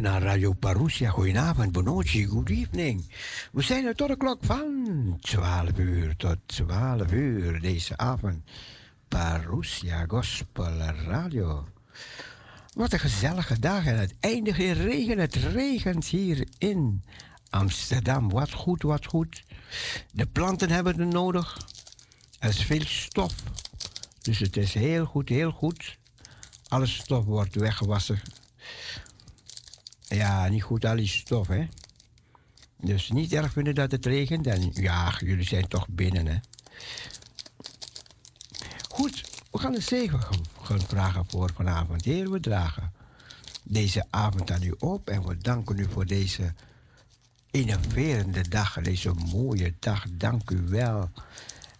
naar Radio Parousia. Goedenavond, Bonoci, good evening. We zijn er tot de klok van 12 uur tot 12 uur deze avond. Parousia Gospel Radio. Wat een gezellige dag en het eindigt in regen. Het regent hier in Amsterdam. Wat goed, wat goed. De planten hebben het nodig. Er is veel stof. Dus het is heel goed, heel goed. Alle stof wordt weggewassen. Ja, niet goed al die stof, hè. Dus niet erg vinden dat het regent. En ja, jullie zijn toch binnen, hè. Goed, we gaan de zegen gaan vragen voor vanavond. Heer, we dragen deze avond aan u op. En we danken u voor deze innoverende dag. Deze mooie dag. Dank u wel.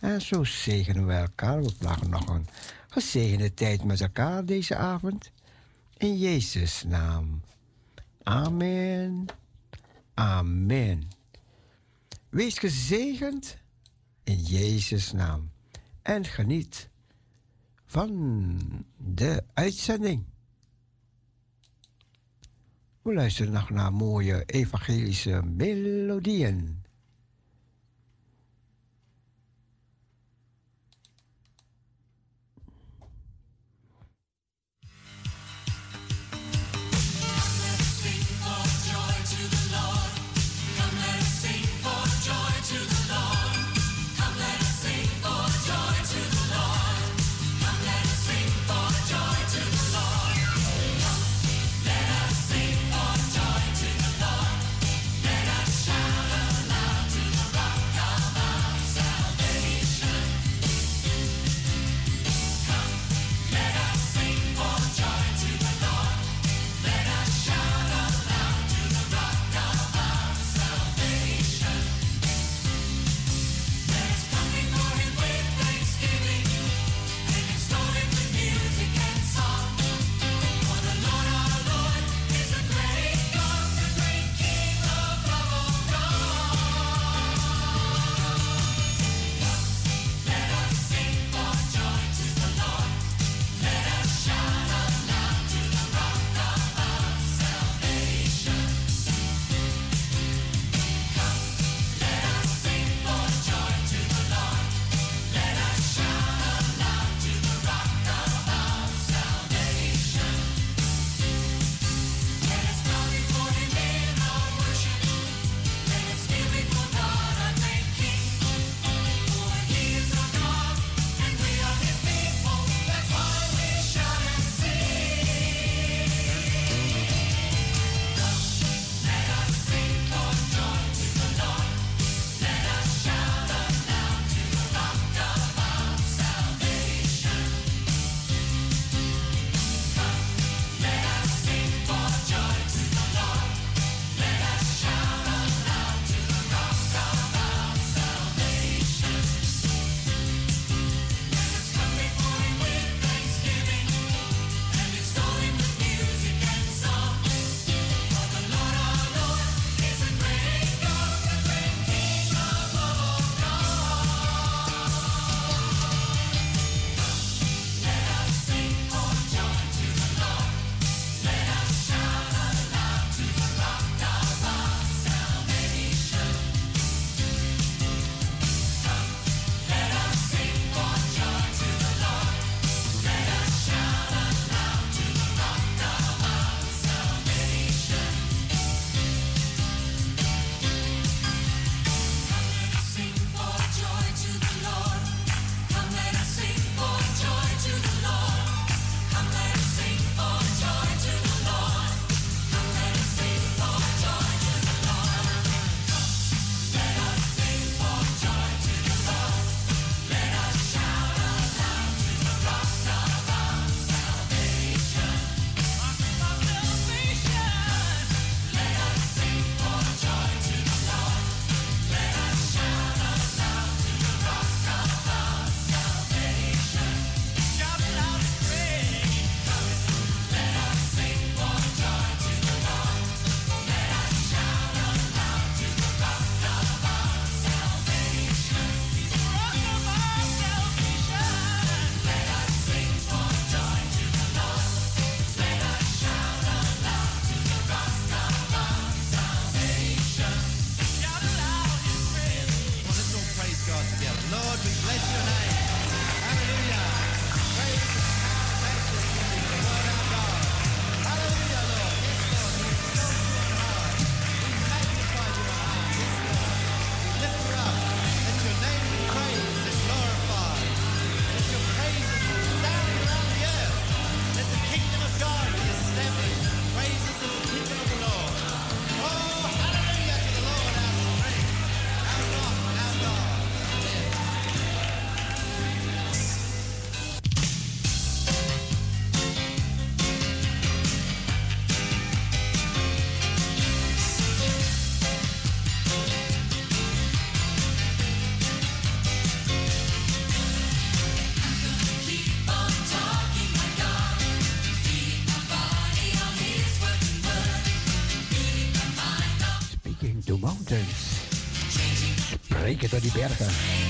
En zo zegenen we elkaar. We vragen nog een gezegende tijd met elkaar deze avond. In Jezus' naam. Amen. Amen. Wees gezegend in Jezus' naam. En geniet van de uitzending. We luisteren nog naar mooie evangelische melodieën. Door die bergen.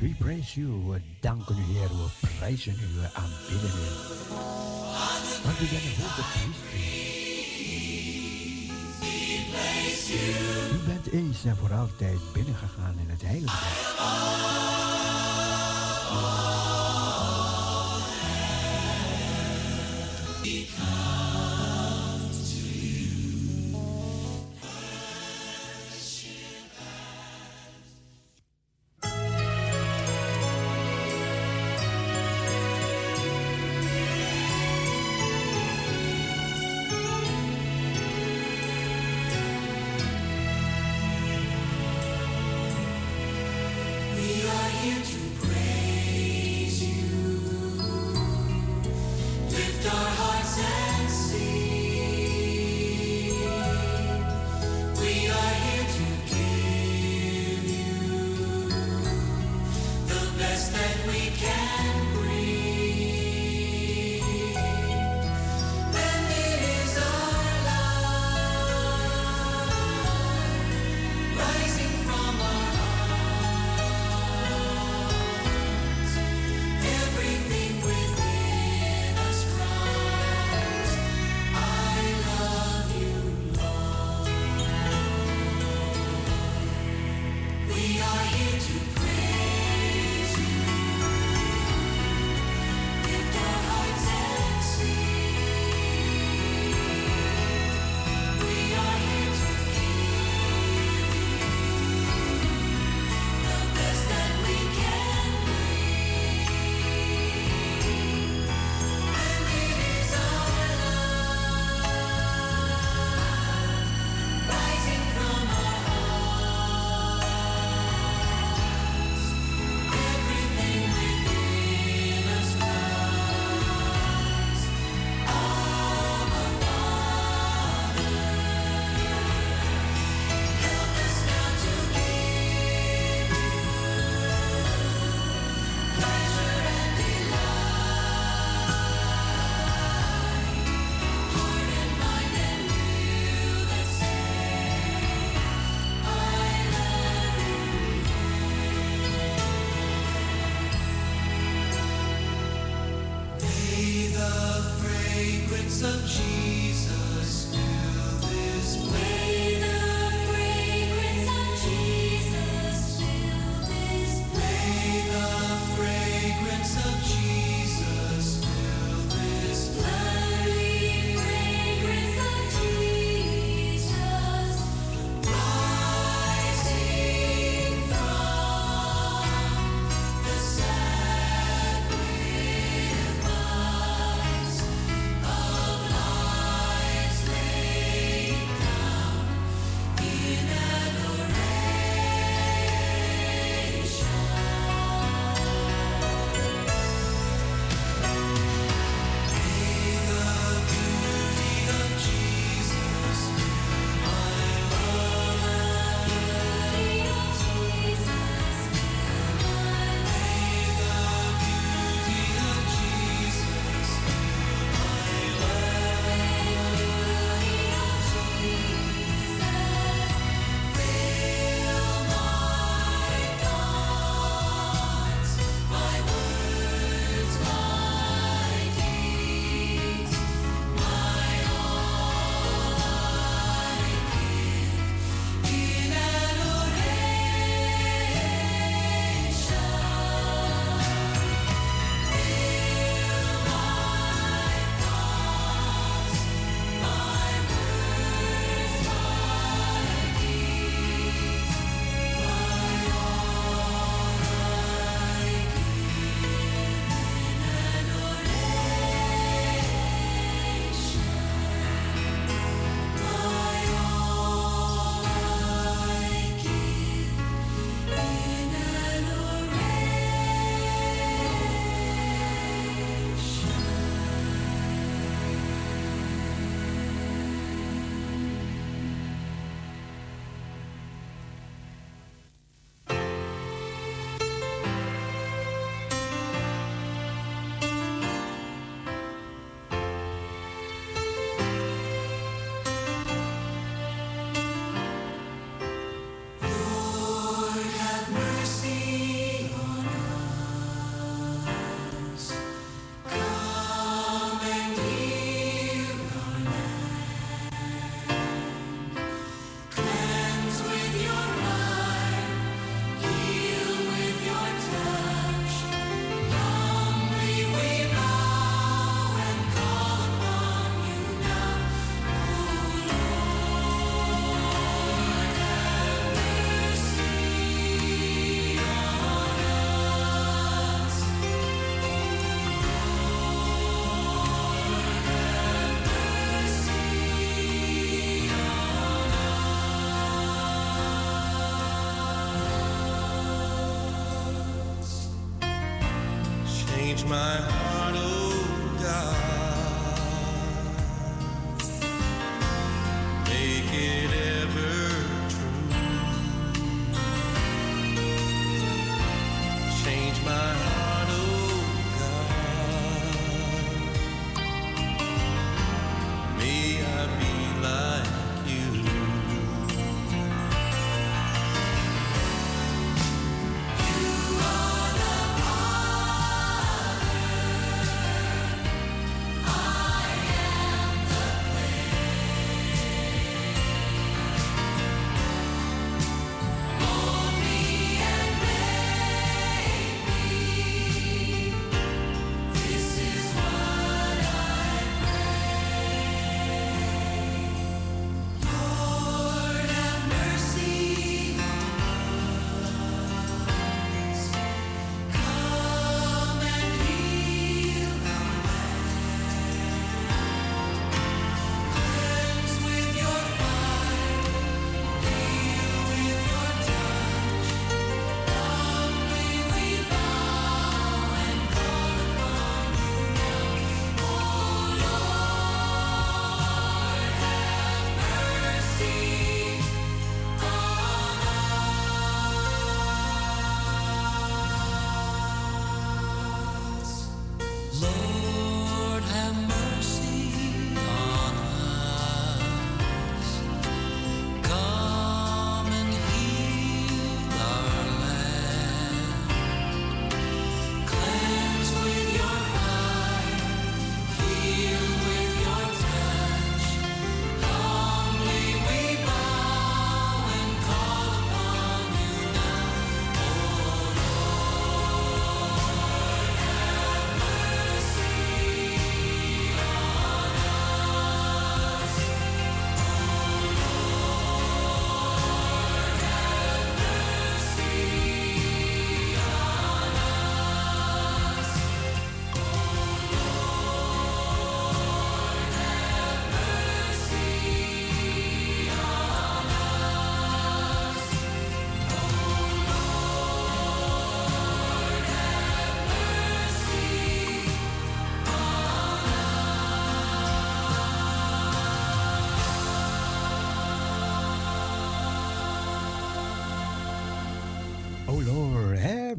We praise you. We danken u, Heer. We prijzen u. We aanbidden u. Want we bent een hoge priester. U bent eens en voor altijd binnengegaan in het heilige.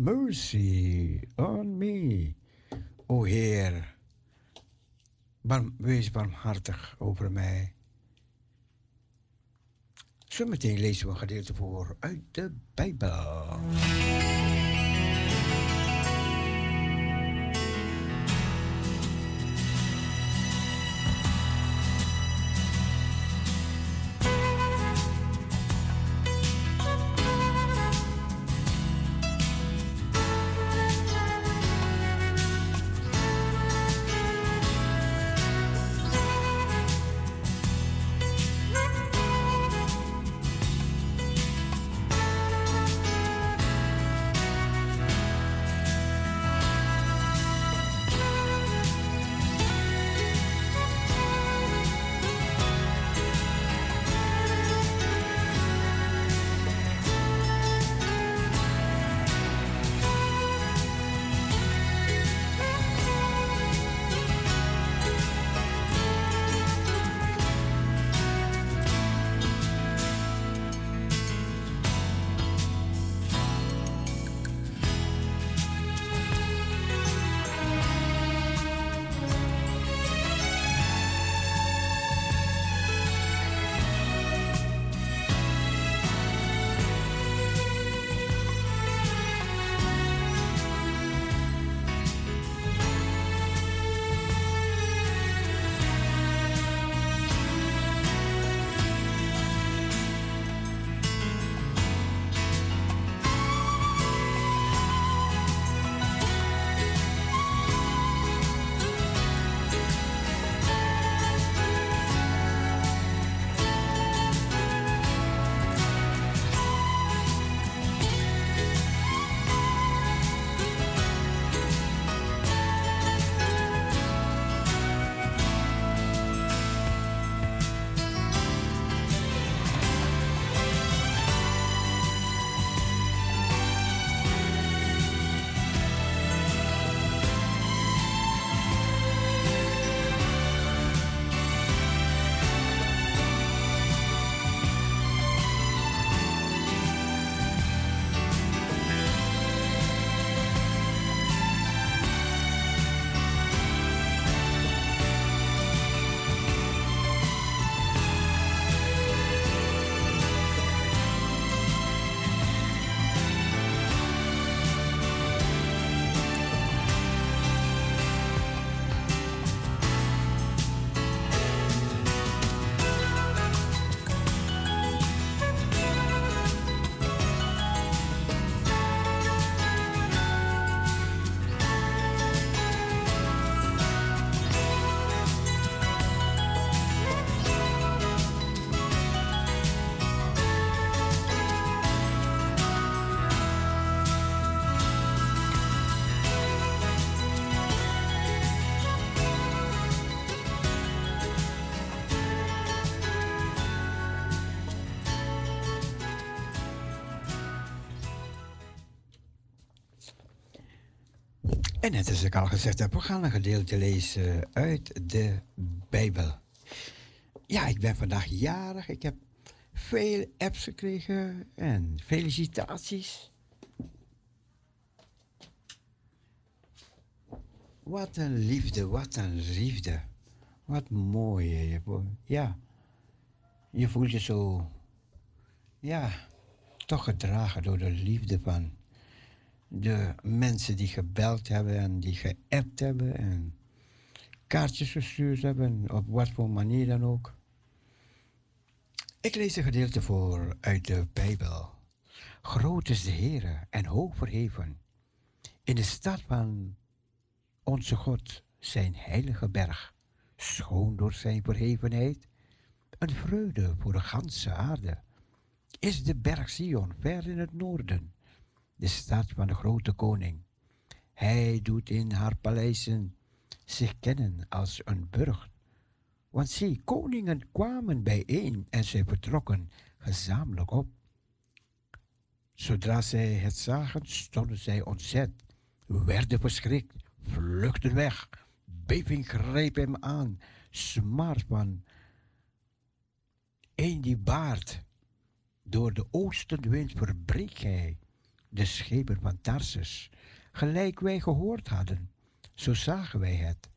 Mercy on me. O Heer, wees barmhartig over mij. Zometeen lezen we een gedeelte voor uit de Bijbel. En net als ik al gezegd heb, we gaan een gedeelte lezen uit de Bijbel. Ja, ik ben vandaag jarig. Ik heb veel apps gekregen en felicitaties. Wat een liefde, wat een liefde. Wat mooi. Ja, je voelt je zo, ja, toch gedragen door de liefde van de mensen die gebeld hebben en die geappt hebben en kaartjes gestuurd hebben, op wat voor manier dan ook. Ik lees een gedeelte voor uit de Bijbel. Groot is de Heere en hoog verheven. In de stad van onze God, zijn heilige berg, schoon door zijn verhevenheid, een vreugde voor de ganse aarde, is de berg Sion ver in het noorden de stad van de grote koning. Hij doet in haar paleizen zich kennen als een burcht. Want zie, koningen kwamen bijeen en zij vertrokken gezamenlijk op. Zodra zij het zagen, stonden zij ontzet, werden verschrikt, vluchtten weg. Beving greep hem aan, smart van een die baart. Door de oostenwind verbreekt hij de schepen van Tarsus. Gelijk wij gehoord hadden, zo zagen wij het.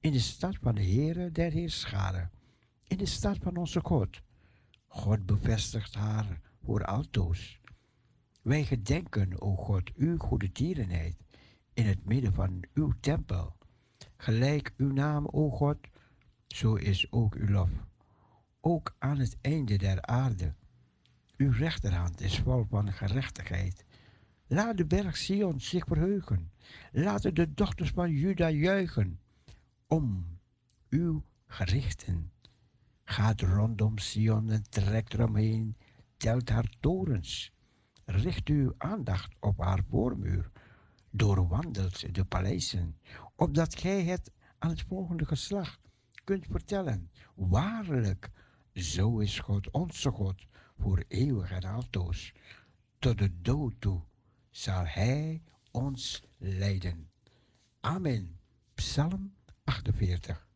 In de stad van de Heere der Heerscharen. In de stad van onze God. God bevestigt haar voor altoos. Wij gedenken, o God, uw goede tierenheid in het midden van uw tempel. Gelijk uw naam, o God, zo is ook uw lof. Ook aan het einde der aarde. Uw rechterhand is vol van gerechtigheid. Laat de berg Sion zich verheugen. Laten de dochters van Juda juichen om uw gerichten. Gaat rondom Sion en trekt eromheen, telt haar torens. Richt uw aandacht op haar voormuur. Doorwandelt de paleizen, opdat gij het aan het volgende geslacht kunt vertellen. Waarlijk, zo is God, onze God, voor eeuwig en altoos. Tot de dood toe zal Hij ons leiden. Amen. Psalm 48.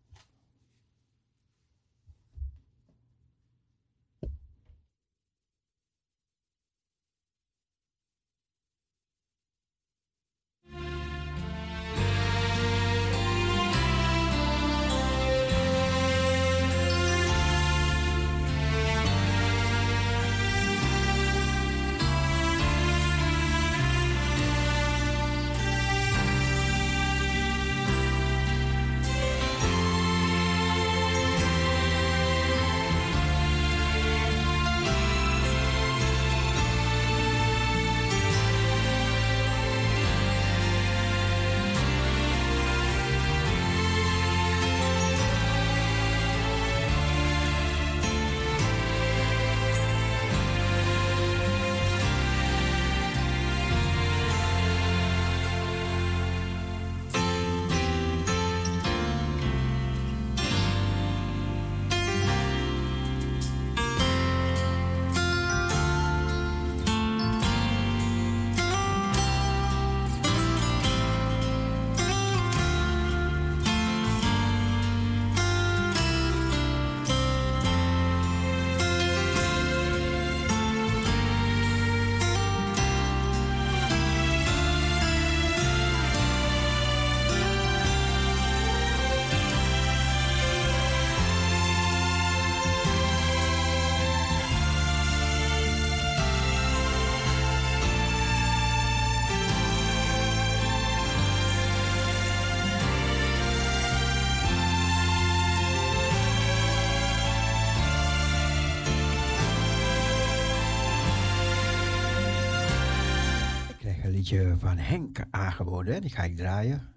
Henk aangeboden. Die ga ik draaien.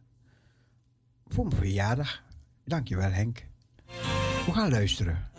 Voor mijn verjaardag. Dankjewel Henk. We gaan luisteren.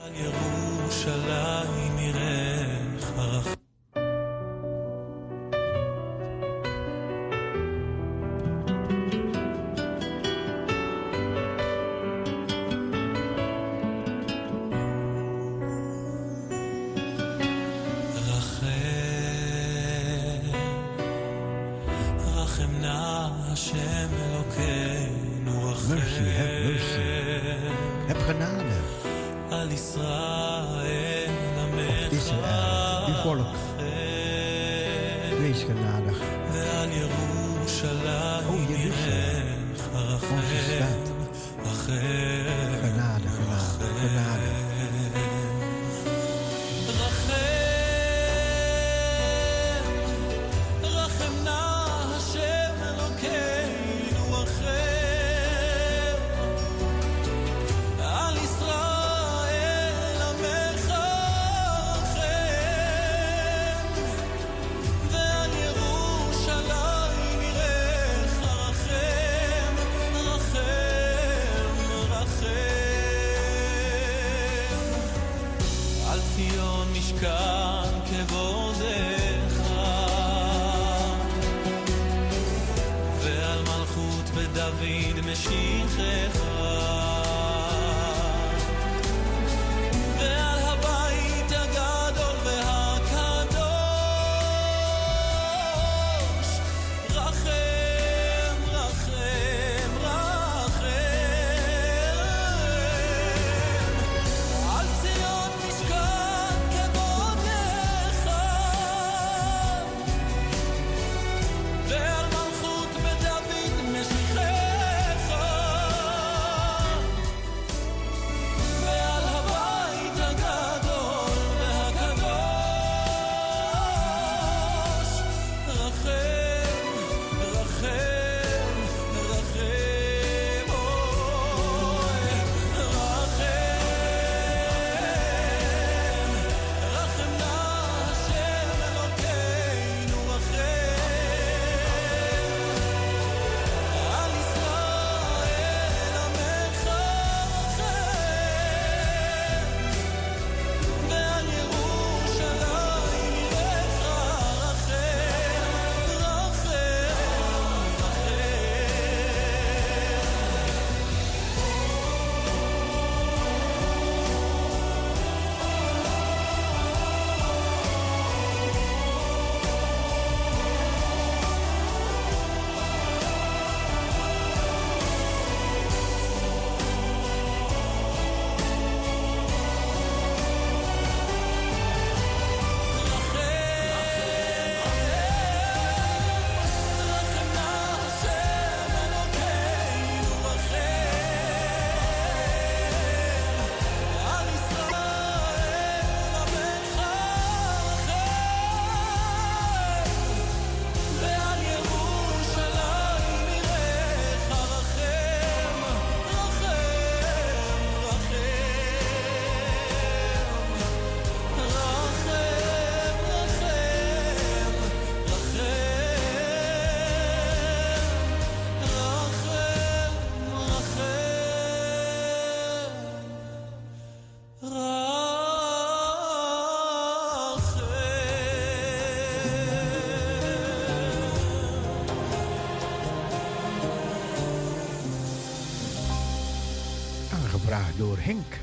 Door Henk.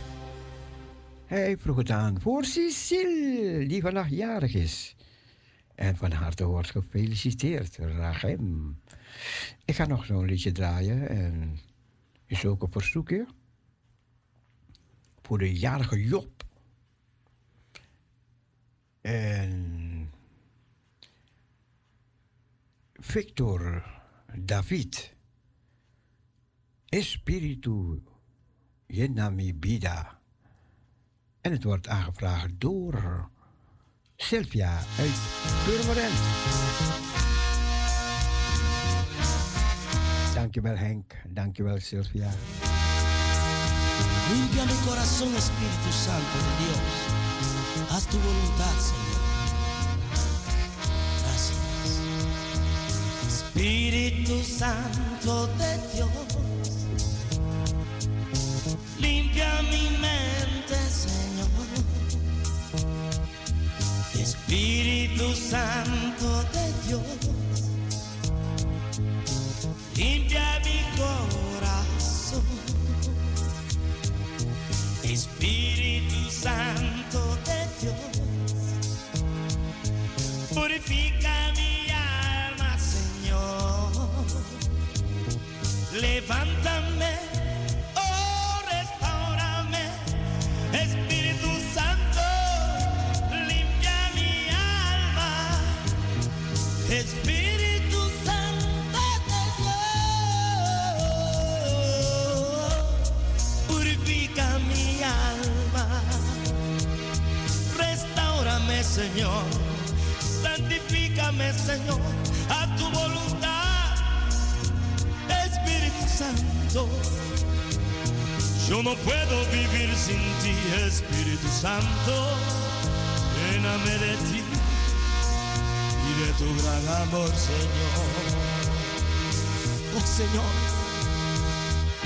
Hij vroeg het aan voor Cecile, die vandaag jarig is. En van harte wordt gefeliciteerd, Rachem. Ik ga nog zo'n liedje draaien en is ook een verzoekje voor de jarige Job. En Victor David Espiritu Yenami Bida. En het wordt aangevraagd door Sylvia uit Purmerend. Dankjewel Henk, dankjewel Sylvia. Limpia mi corazón, Espíritu Santo de Dios. Haz tu voluntad, Señor. Gracias. Espíritu Santo de Dios. Limpia mi mente, Señor. Espíritu Santo de Dios. Limpia mi corazón. Espíritu Santo de Señor. Santifícame, Señor, a tu voluntad. Espíritu Santo. Yo no puedo vivir sin ti, Espíritu Santo. Lléname de ti y de tu gran amor, Señor. Oh Señor,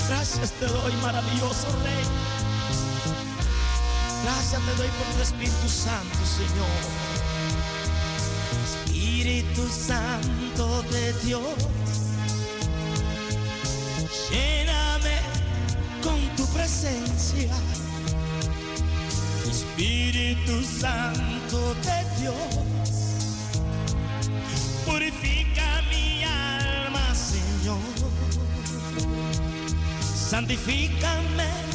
gracias te doy, maravilloso Rey. Gracias te doy por tu Espíritu Santo, Señor. Espíritu Santo de Dios, lléname con tu presencia. Espíritu Santo de Dios, purifica mi alma, Señor. Santifícame,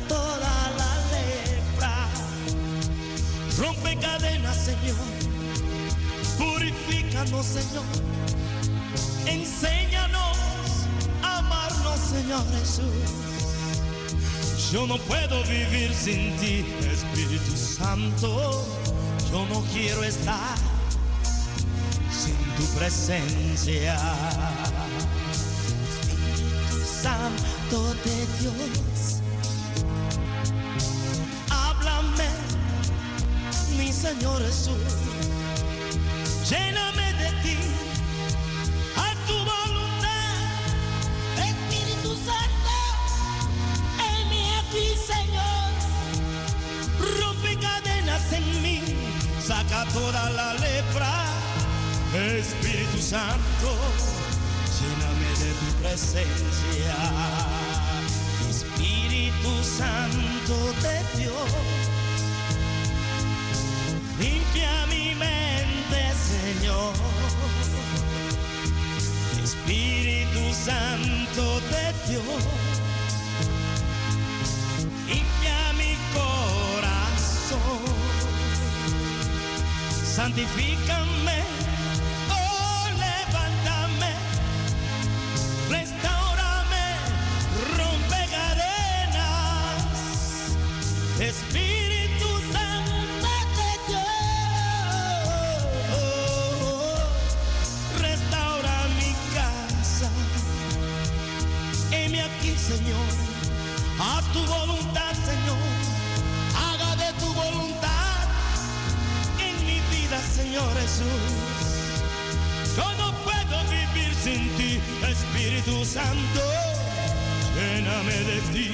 toda la lepra, rompe cadenas, Señor, purifícanos, Señor, enséñanos a amarnos, Señor Jesús. Yo no puedo vivir sin ti, Espíritu Santo. Yo no quiero estar sin tu presencia. Santo de Dios, Señor Jesús. Lléname de ti, a tu voluntad, Espíritu Santo. Heme aquí, Señor. Rompe cadenas en mí, saca toda la lepra. Espíritu Santo, lléname de tu presencia. Espíritu Santo de Dios, Señor. Espíritu Santo de Dios. Limpia mi corazón, santifícame, Señor. A tu voluntad, Señor. Haga de tu voluntad en mi vida, Señor Jesús. Yo no puedo vivir sin ti, Espíritu Santo. lléname de ti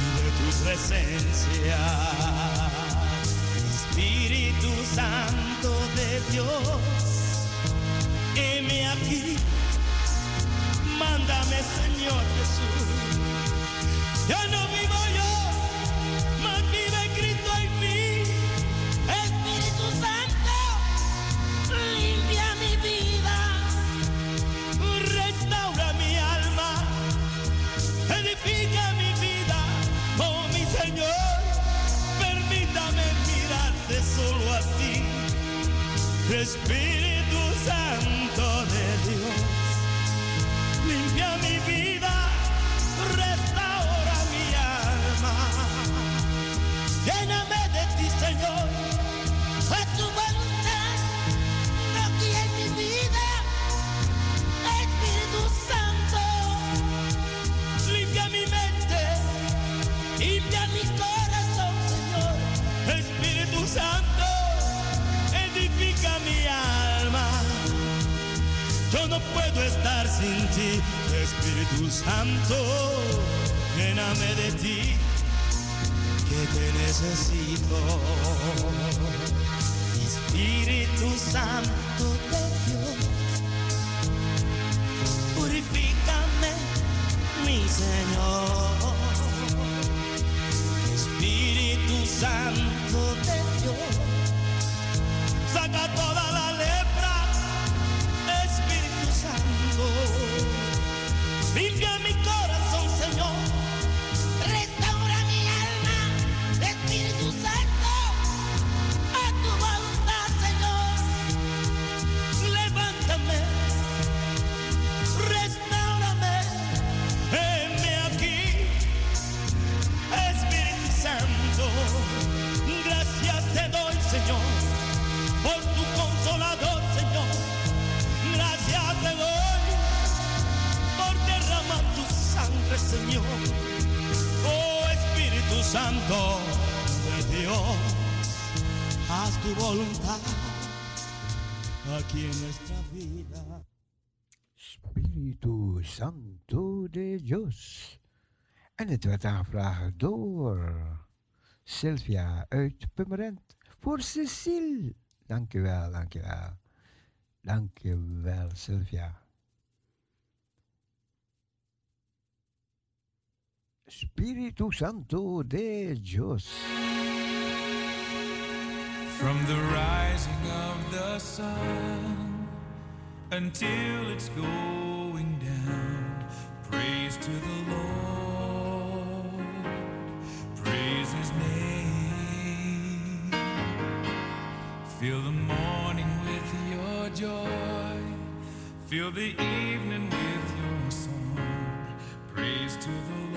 y de tu presencia. Espíritu Santo de Dios, heme aquí, mándame Señor Jesús. Ya no vivo yo, mas vive Cristo en mí. Espíritu Santo, limpia mi vida. Restaura mi alma, edifica mi vida, oh mi Señor, permítame mirarte solo a ti, Espíritu lléname de ti, Señor, A tu voluntad, aquí en mi vida. Espíritu Santo, limpia mi mente. limpia mi corazón, Señor. Espíritu Santo, edifica mi alma. Yo no puedo estar sin ti, Espíritu Santo, lléname de ti, necesito. Espíritu Santo de Dios, purifícame, mi Señor. Espíritu Santo de Dios, saca toda la lepra, Santo de Dios, haz tu voluntad aquí en nuestra vida. Spiritu Santo de Dios. En het werd aangevraagd door Sylvia uit Purmerend. Voor Cecile. Dankjewel, dankjewel. Dankjewel, Sylvia. Spiritu Santo de Dios. From the rising of the sun until it's going down, praise to the Lord, praise His name. Fill the morning with your joy, fill the evening with your song. Praise to the Lord,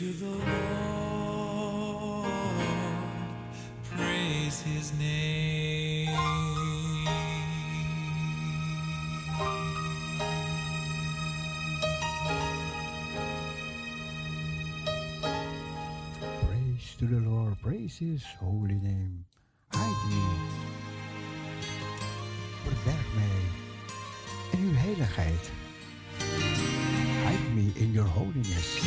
to the Lord, praise his name. Praise to the Lord, praise His holy name. Me. Verberg mij in uw heiligheid. Hide me in your holiness.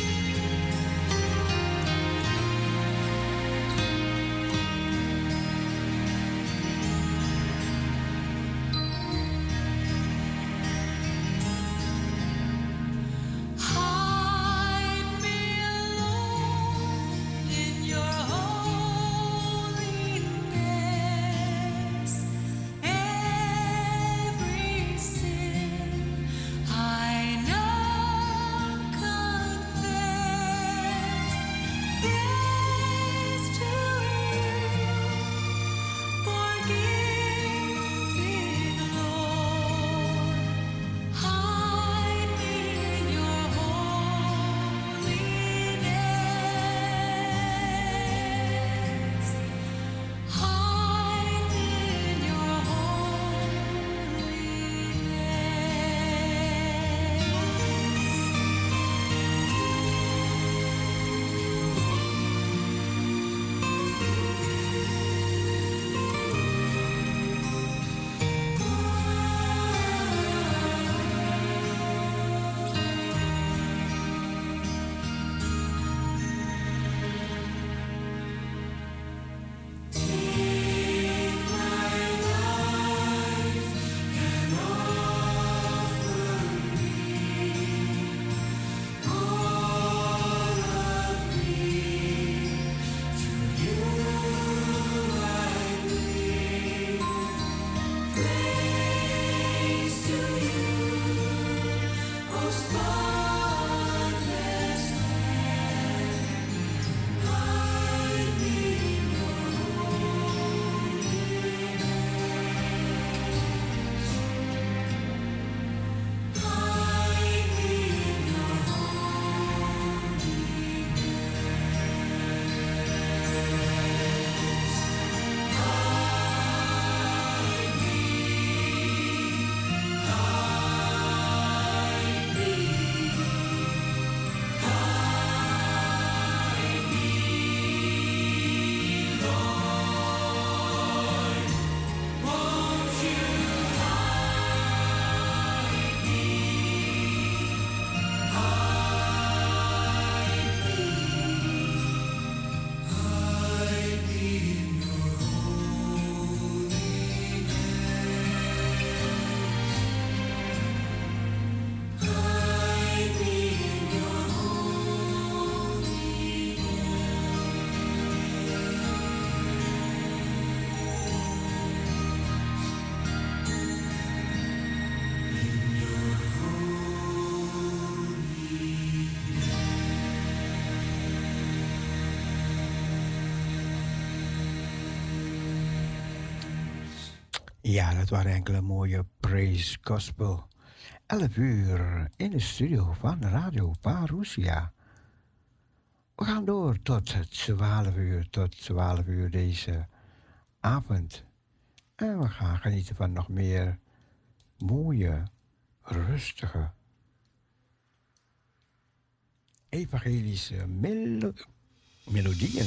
Ja, dat waren enkele mooie praise gospel. 11 uur in de studio van Radio Parousia. We gaan door tot 12 uur, tot 12 uur deze avond. En we gaan genieten van nog meer mooie, rustige, evangelische melo melodieën.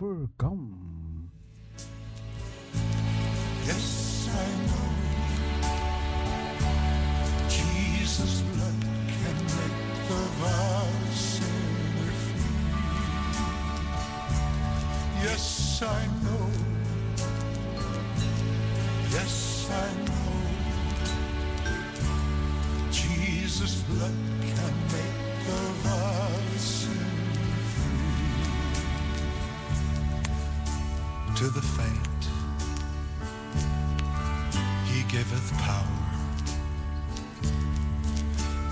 overcome. Yes, I know Jesus' blood can make the vile sinner free. Yes, I know. Yes, I know. Jesus' blood can make the vile sinner to the faint. He giveth power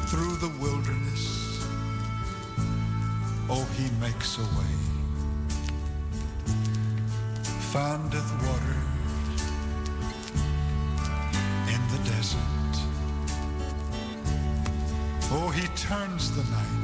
through the wilderness. Oh, he makes a way, findeth water in the desert. Oh, he turns the night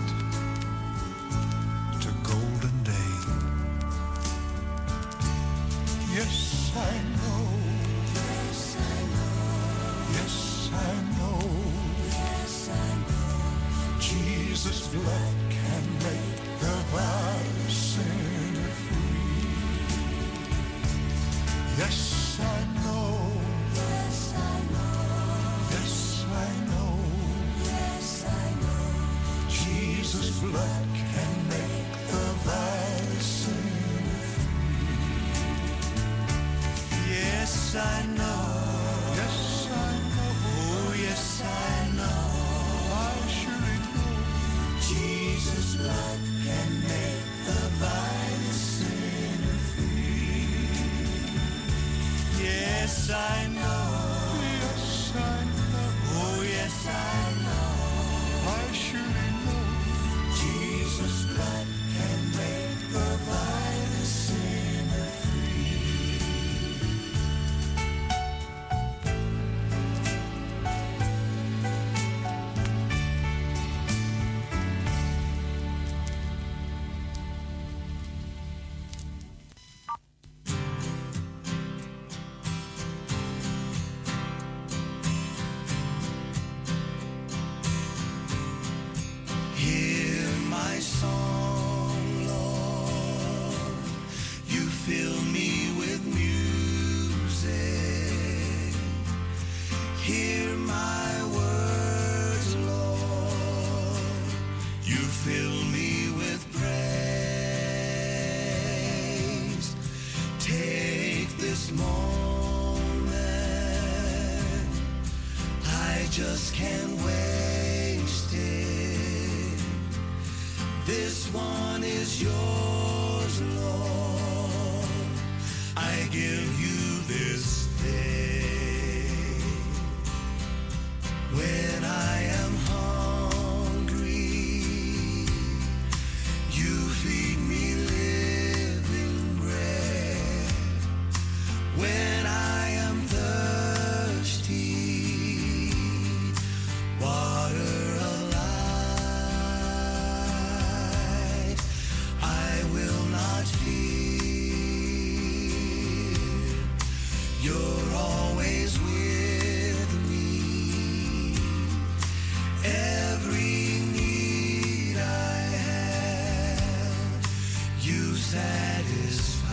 satisfy.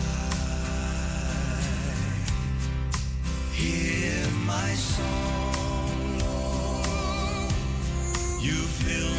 Hear my song, Lord. You fill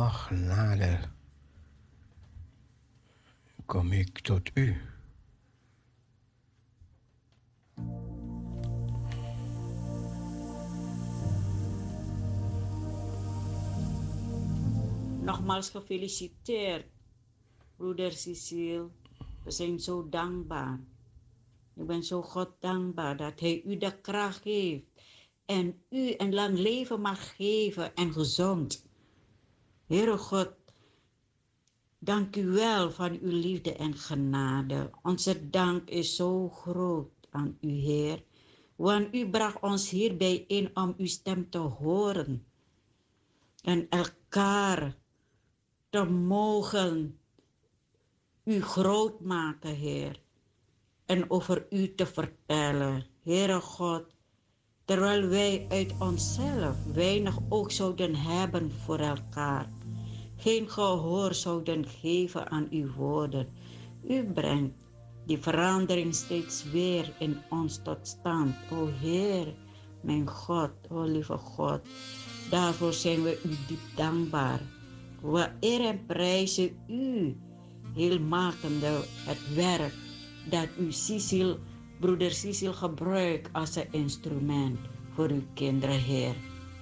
nog nader kom ik tot u. Nogmaals gefeliciteerd, broeder Cecile. We zijn zo dankbaar. Ik ben zo God dankbaar dat Hij u de kracht geeft en u een lang leven mag geven en gezond. Heere God, dank u wel van uw liefde en genade. Onze dank is zo groot aan u, Heer. Want u bracht ons hierbij in om uw stem te horen en elkaar te mogen u groot maken, Heer. En over u te vertellen, Heere God, terwijl wij uit onszelf weinig oog zouden hebben voor elkaar, geen gehoor zouden geven aan uw woorden. U brengt die verandering steeds weer in ons tot stand. O Heer, mijn God, o lieve God, daarvoor zijn we u diep dankbaar. We eer en prijzen u, heel makende het werk dat u Cecil, broeder Cecil gebruikt als een instrument voor uw kinderen, Heer.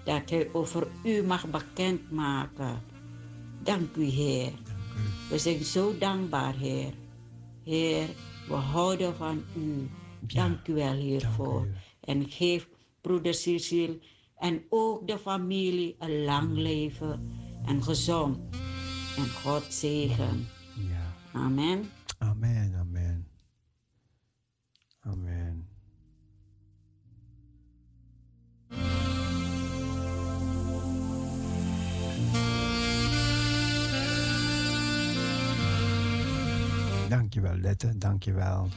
Dat hij over u mag bekendmaken. Dank u, Heer. We zijn zo dankbaar, Heer. Heer, we houden van u. Dank u wel hiervoor. En geef broeder Cecil en ook de familie een lang leven en gezond. En God zegen. Ja. Amen. Amen, amen. Amen. Dankjewel, Lette. Dankjewel.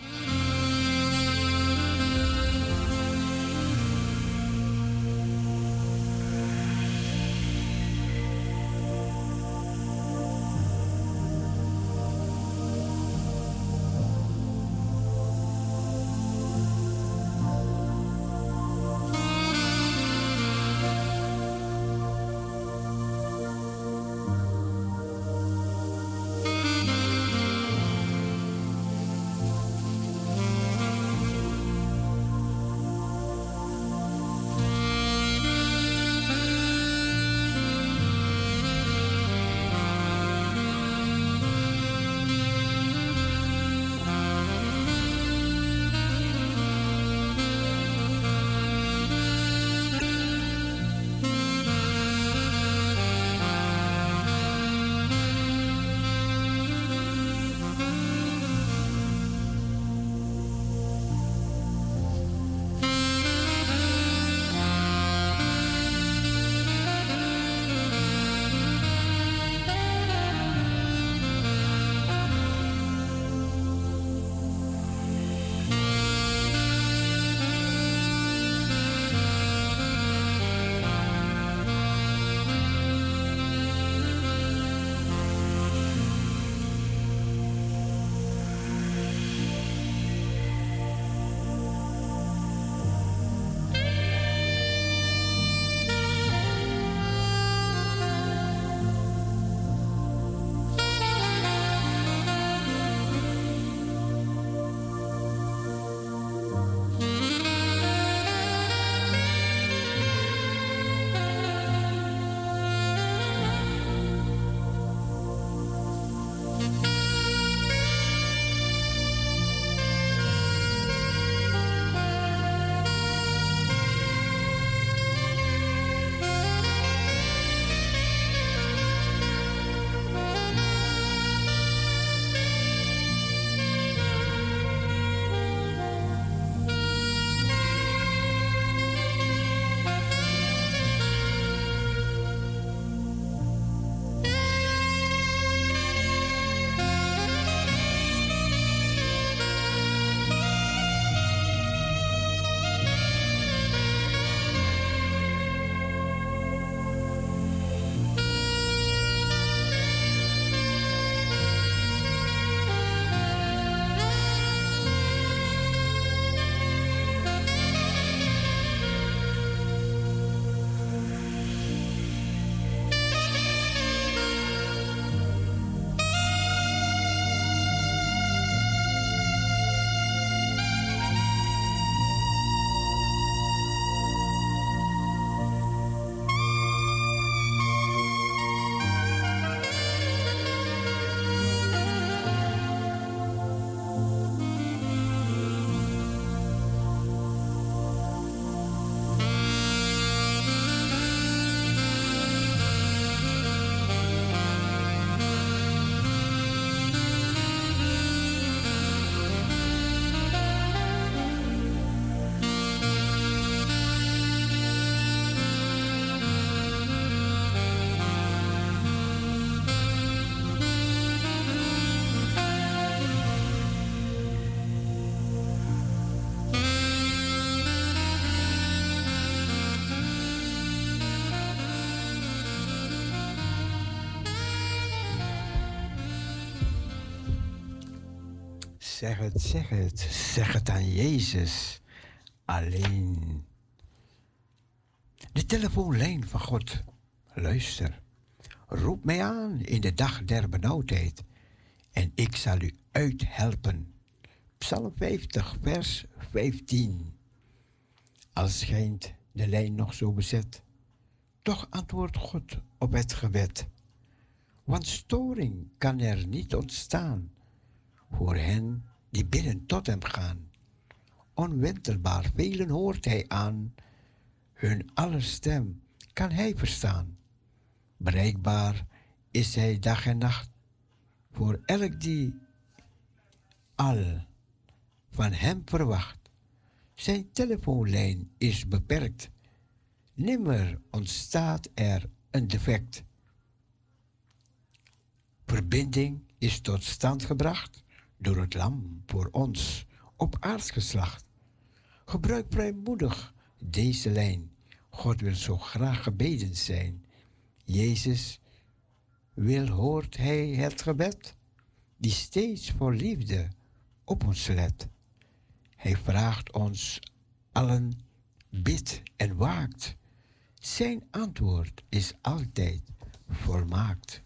Zeg het, zeg het. Zeg het aan Jezus. Alleen. De telefoonlijn van God. Luister. Roep mij aan in de dag der benauwdheid. En ik zal u uithelpen. Psalm 50, vers 15. Al schijnt de lijn nog zo bezet. Toch antwoordt God op het gebed. Want storing kan er niet ontstaan voor hen die binnen tot hem gaan. Onwentelbaar velen hoort hij aan, hun aller stem kan hij verstaan. Bereikbaar is hij dag en nacht voor elk die al van hem verwacht. Zijn telefoonlijn is beperkt. Nimmer ontstaat er een defect. Verbinding is tot stand gebracht door het lam voor ons op aardsgeslacht. Gebruik vrijmoedig deze lijn. God wil zo graag gebeden zijn. Jezus wil hoort hij het gebed, die steeds voor liefde op ons let. Hij vraagt ons allen, bid en waakt. Zijn antwoord is altijd volmaakt.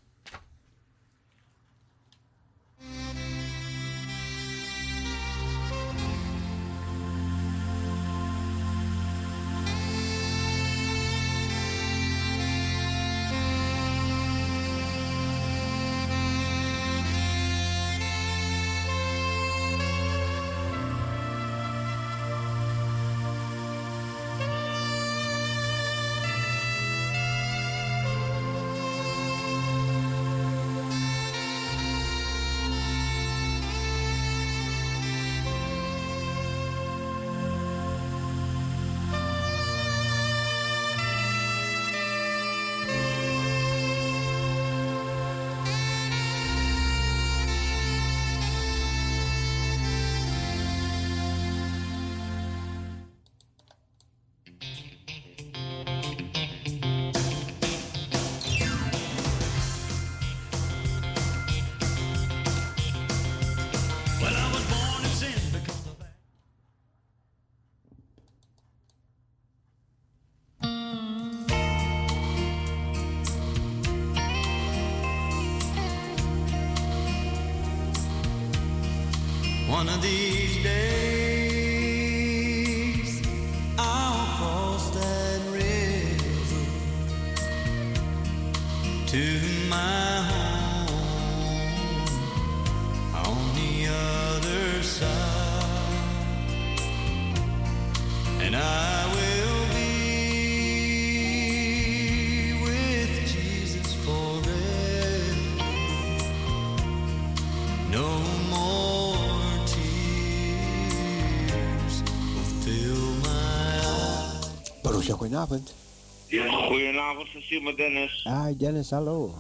Cecile Dennis. Hi Dennis, hallo.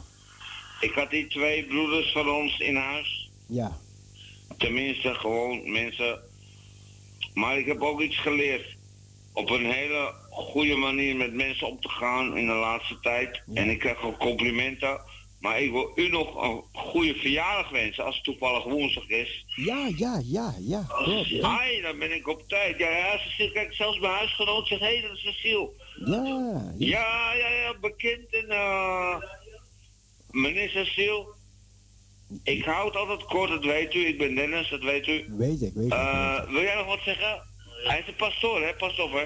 Ik had die twee broeders van ons in huis. Ja, Tenminste, gewoon mensen. Maar ik heb ook iets geleerd. Op een hele goede manier met mensen om te gaan in de laatste tijd. En ik krijg ook complimenten. Maar ik wil u nog een goede verjaardag wensen als het toevallig woensdag is. ja, ja, ja, ja. Dank- Ai, dan ben ik op tijd. Ja, ja, Cecile, kijk, zelfs mijn huisgenoot zegt, hé, hey, dat is Cecile. Ja, ja. Ja, ja, ja, bekend en eh meneer Cecile. Ik hou het altijd kort, dat weet u. Ik ben Dennis, dat weet u. Weet ik, weet ik. Eh, wil jij nog wat zeggen? Hij is een pastoor, hè? Pas op, hè?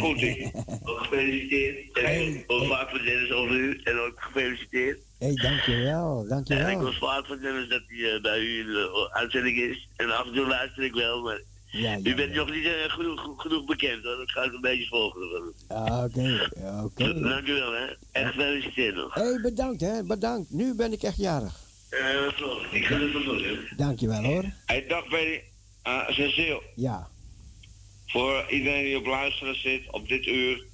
Komt ie. Ook gefeliciteerd. En ook vaak van Dennis over u. En ook gefeliciteerd. Hé, hey, dankjewel, En ik dankjewel. was vaak van Dennis dat hij eh, bij u in de uitzending is. En af en toe luister ik wel, maar Ja, u ja, bent ja. nog niet eh, genoeg, genoeg bekend, hoor. Dat ga ik een beetje volgen. Ah, Oké, oké. Dankjewel, hè. En gefeliciteerd nog. Hé, hey, bedankt hè, bedankt. Nu ben ik echt jarig. Eh. Ik ga het wel doen. Dankjewel hoor. Hey, dag Benny. Uh, Cecile, Ja, voor iedereen die op luisteren zit op dit uur.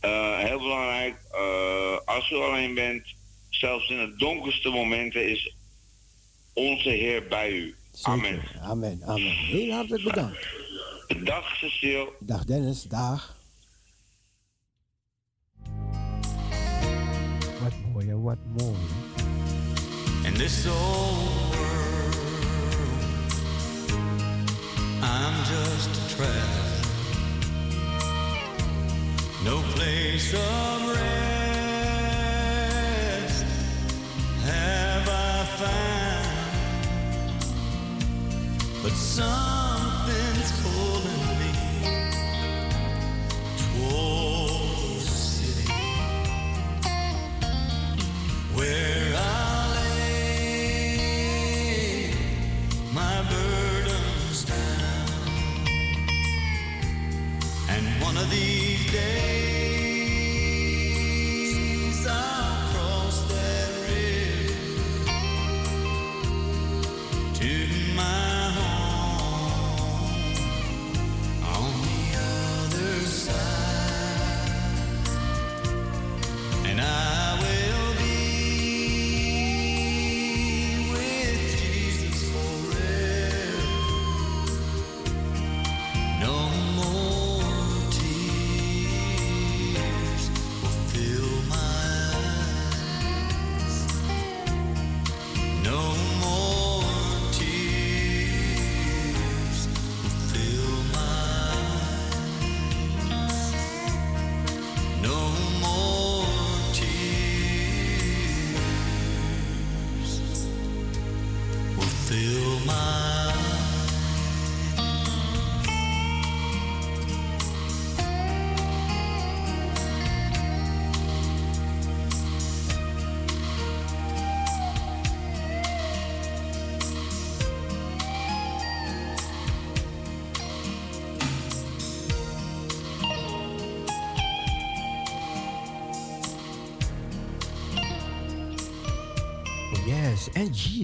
eh, heel belangrijk, eh, als u alleen bent, zelfs in het donkerste momenten is onze Heer bij u. Amen. zeker. Amen, amen. Heel hartelijk bedankt. Dag Cecile. Dag Dennis, dag. Wat mooi wat mooi. And this old I'm just a traveler. No place of rest have I found, but something's pulling me towards the city where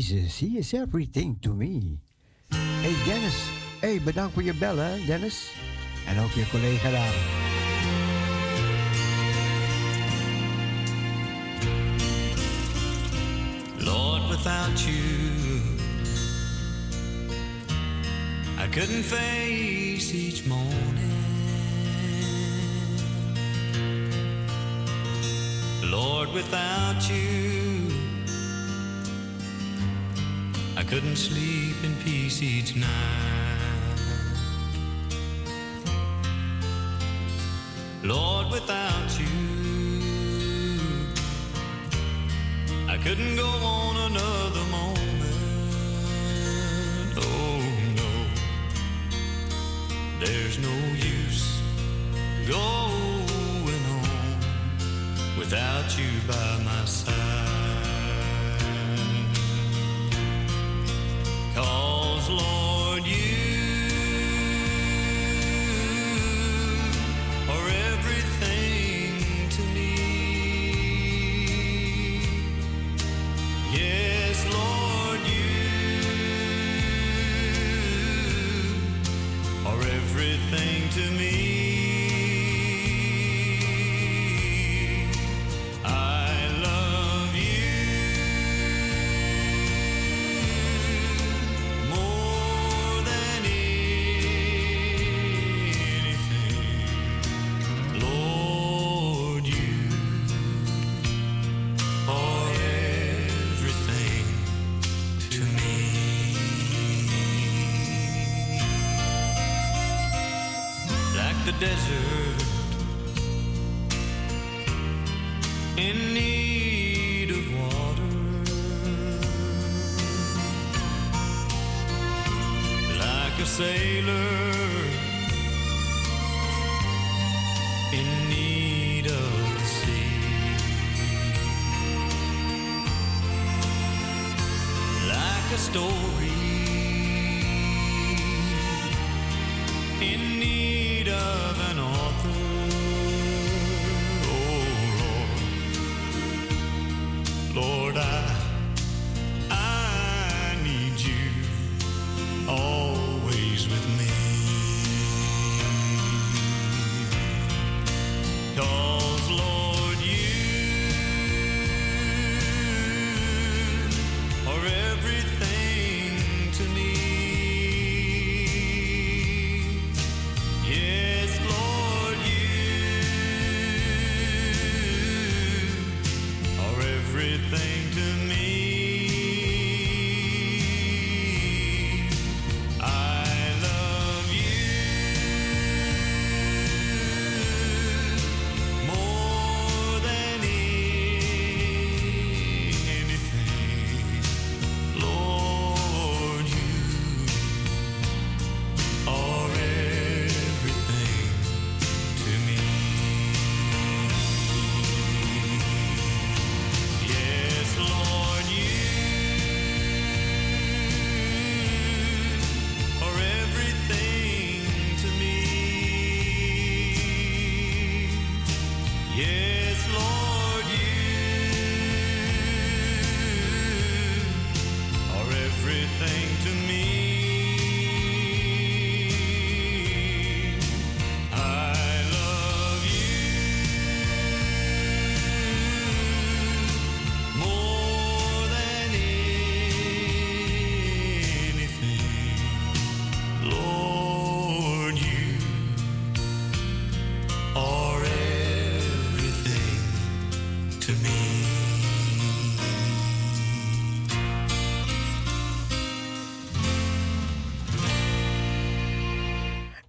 Jesus, He is everything to me. Hey Dennis, hey, bedankt voor je bellen, Dennis. En ook je collega daar. Lord, without you, I couldn't face each morning. Lord, without you, couldn't sleep in peace each night. Lord, without you, I couldn't go on another moment. Oh no, there's no use going on without you by my side.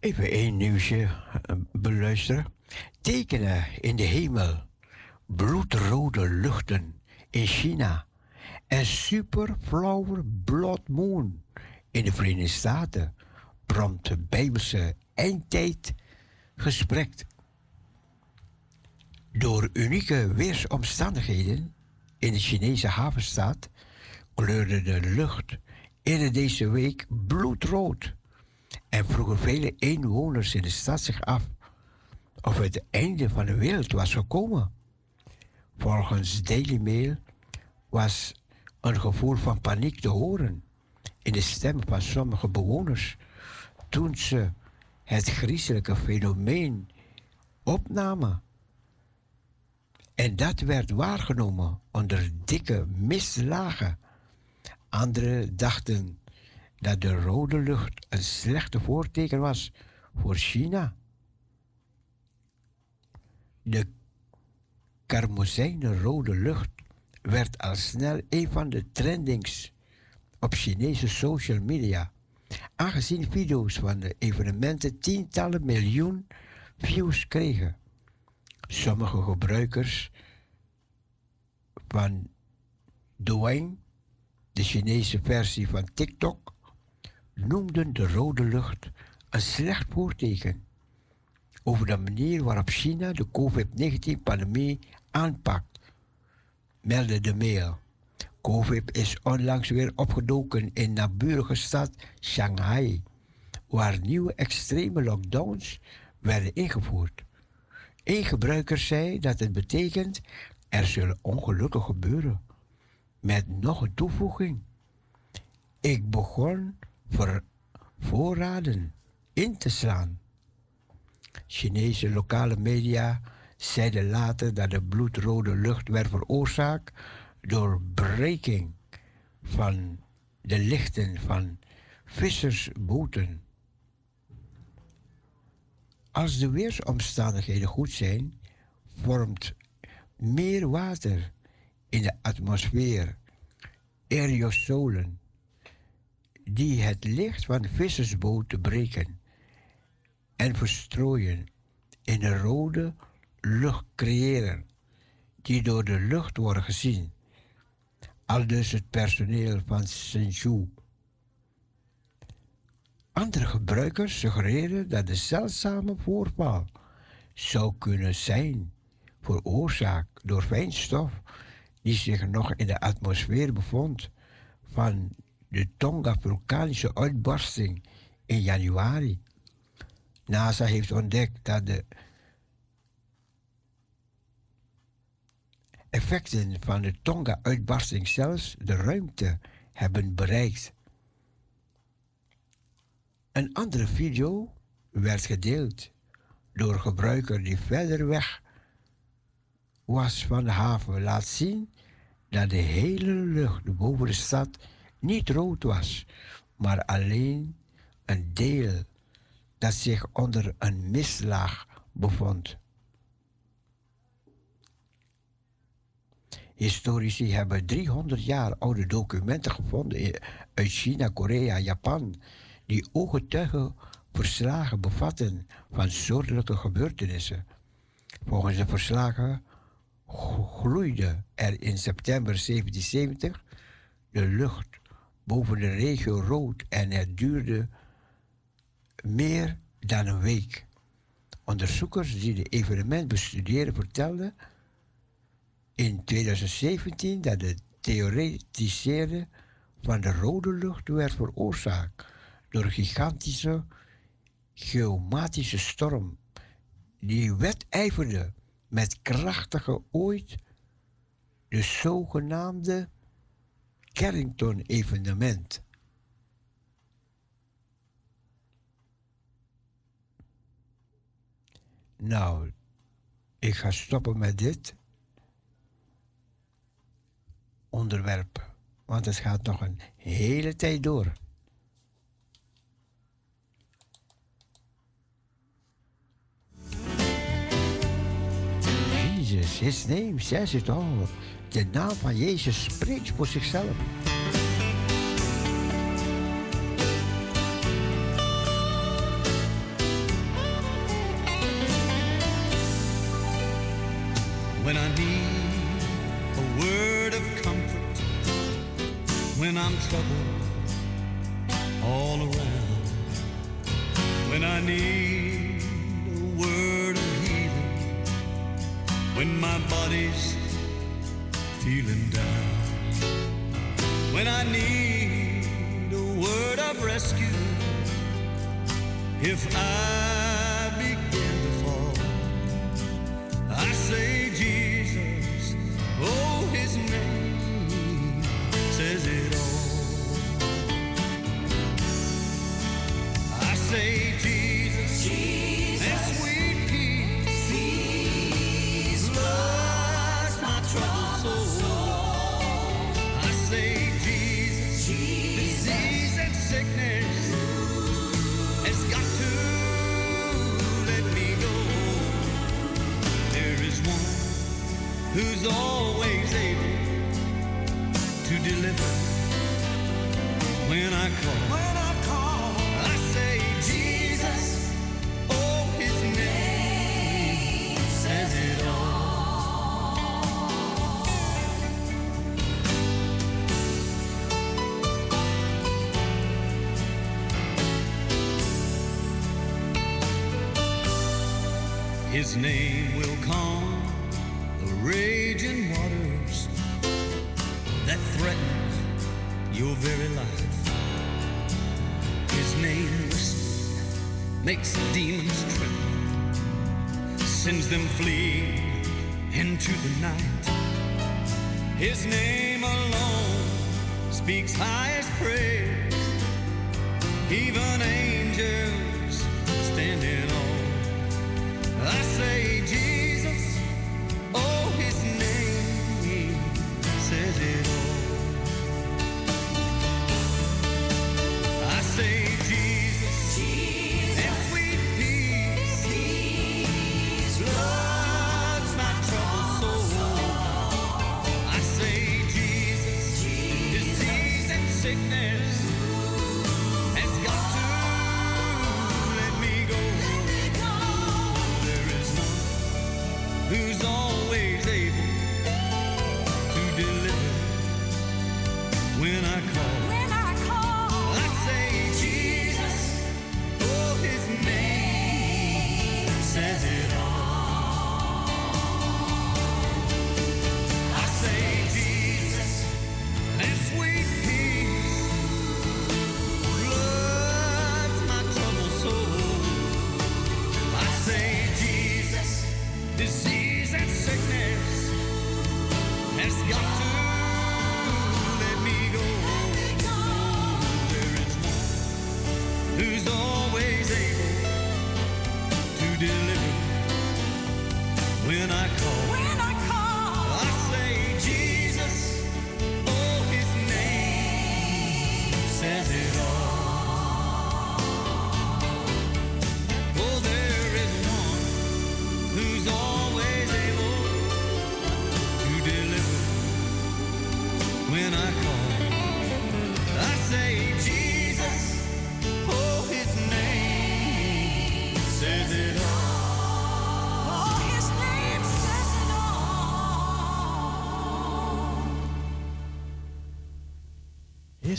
Even één nieuwsje eh, beluisteren. Tekenen in de hemel. Bloedrode luchten in China. En superflower blood moon in de Verenigde Staten. Prompt de Bijbelse eindtijd gesprek. Door unieke weersomstandigheden in de Chinese havenstad kleurde de lucht eerder deze week bloedrood en vroegen vele inwoners in de stad zich af of het einde van de wereld was gekomen. Volgens Daily Mail was een gevoel van paniek te horen in de stemmen van sommige bewoners toen ze het griezelijke fenomeen opnamen. En dat werd waargenomen onder dikke mistlagen. Anderen dachten dat de rode lucht een slechte voorteken was voor China. De karmozijnrode lucht werd al snel een van de trendings op Chinese social media, aangezien video's van de evenementen tientallen miljoen views kregen. Sommige gebruikers van Douyin, de Chinese versie van TikTok, noemden de rode lucht een slecht voorteken over de manier waarop China de COVID-19-pandemie aanpakt, meldde de mail. COVID is onlangs weer opgedoken in naburige stad Shanghai, waar nieuwe extreme lockdowns werden ingevoerd. Een gebruiker zei dat het betekent er zullen ongelukken gebeuren. Met nog een toevoeging. Ik begon voor voorraden in te slaan. Chinese lokale media zeiden later dat de bloedrode lucht werd veroorzaakt door breking van de lichten van vissersboten. Als de weersomstandigheden goed zijn, vormt meer water in de atmosfeer aerosolen die het licht van vissersboten breken en verstrooien in een rode lucht creëren, die door de lucht worden gezien. Aldus het personeel van Shenzhou. Andere gebruikers suggereren dat de zeldzame voorval zou kunnen zijn veroorzaakt door fijnstof die zich nog in de atmosfeer bevond van de Tonga-vulkanische uitbarsting in januari. NASA heeft ontdekt dat de effecten van de Tonga-uitbarsting zelfs de ruimte hebben bereikt. Een andere video werd gedeeld door een gebruiker die verder weg was van de haven. Laat zien dat de hele lucht boven de stad niet rood was, maar alleen een deel dat zich onder een mistlaag bevond. Historici hebben 300 jaar oude documenten gevonden uit China, Korea, Japan, die ooggetuigenverslagen bevatten van soortelijke gebeurtenissen. Volgens de verslagen glo- gloeide er in september 1770 de lucht boven de regio rood en het duurde meer dan een week. Onderzoekers die het evenement bestudeerden vertelden in 2017 dat de theoretiseerde van de rode lucht werd veroorzaakt door een gigantische geomatische storm die wedijverde met krachtige ooit de zogenaamde Carrington-evenement. Nou, ik ga stoppen met dit onderwerp, want het gaat nog een hele tijd door. Jesus, his name says. De naam van Jezus spreekt voor zichzelf.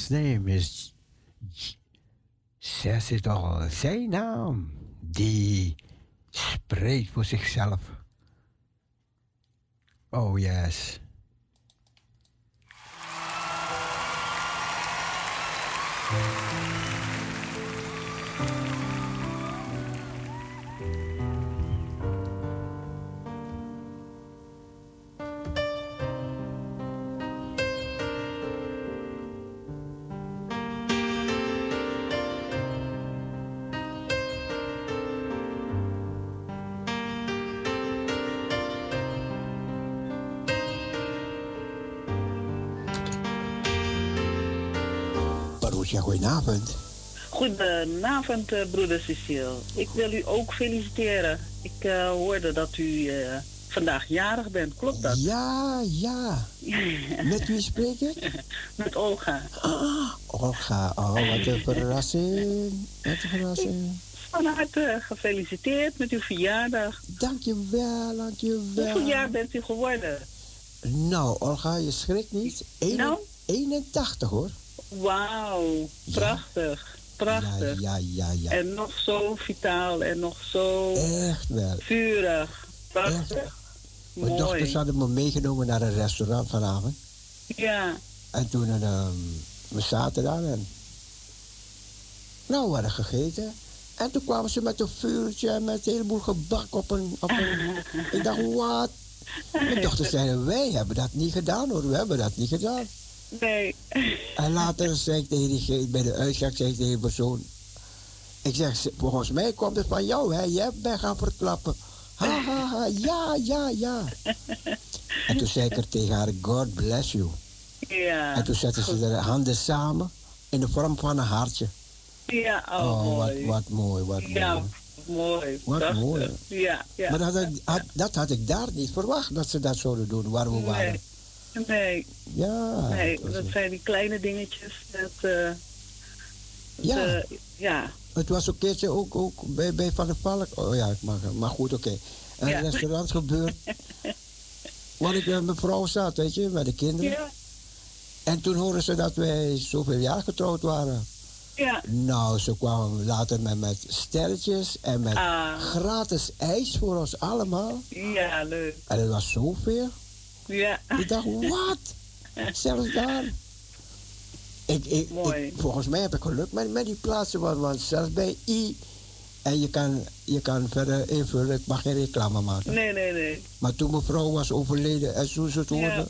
His name is. Zes al, zijn naam. Die spreekt voor zichzelf. Oh yes. Goedenavond. Goedenavond, eh, broeder Cecile. Ik wil u ook feliciteren. Ik eh, hoorde dat u eh, vandaag jarig bent. Klopt dat? Ja, ja. Met wie spreek ik? Met Olga. Ah, Olga, oh, wat een verrassing. Wat een verrassing. Van harte gefeliciteerd met uw verjaardag. Dankjewel, dankjewel. Hoeveel jaar bent u geworden? Nou, Olga, je schrikt niet. Eén- Nou? 81 hoor. Wauw, prachtig. Prachtig. Ja, ja, ja. En nog zo vitaal en nog zo Echt wel. vurig. Prachtig. Mijn dochters hadden me meegenomen naar een restaurant vanavond. Ja, En toen ehm, we zaten daar en... Nou, we hadden gegeten. En toen kwamen ze met een vuurtje en met een heleboel gebak op een... Op een ik dacht, wat? Mijn dochter zeiden, wij hebben dat niet gedaan hoor. We hebben dat niet gedaan. Nee. En later zei ik tegen diegene, bij de uitgang zei ik tegen die persoon... Ik zeg, volgens mij komt het van jou, hè? Jij bent gaan verklappen. Ha, ha, ha, ja, ja, ja. En toen zei ik er tegen haar, God bless you. Ja. En toen zetten ze de handen samen in de vorm van een hartje. Ja, oh, Oh, wat, mooi. wat mooi, wat Ja, mooi. mooi. Wat prachtig. mooi. Ja, ja. Maar dat had, ik- had- dat had ik daar niet verwacht, dat ze dat zouden doen, waar we waren. Nee, Ja. nee. Dat zijn die kleine dingetjes. Dat, eh, Ja. de- ja. Het was een keertje ook, ook bij, bij Van der Valk. Oh ja, ik mag, maar goed, oké. Een Ja. restaurant gebeurd. Waar ik met mijn vrouw zat, weet je, met de kinderen. Ja, En toen hoorden ze dat wij zoveel jaar getrouwd waren. ja. Nou, ze kwamen later met, met sterretjes en met Ah. gratis ijs voor ons allemaal. Ja, leuk. En het was zoveel. Ja. Ik dacht, wat? Zelfs daar. Ik, ik, volgens mij heb ik geluk met, met die plaatsen, want, want zelfs bij I. En je kan, je kan verder invullen, ik mag geen reclame maken. Nee, nee, nee. Maar toen mijn vrouw was overleden en toen ze Ja. hoorde.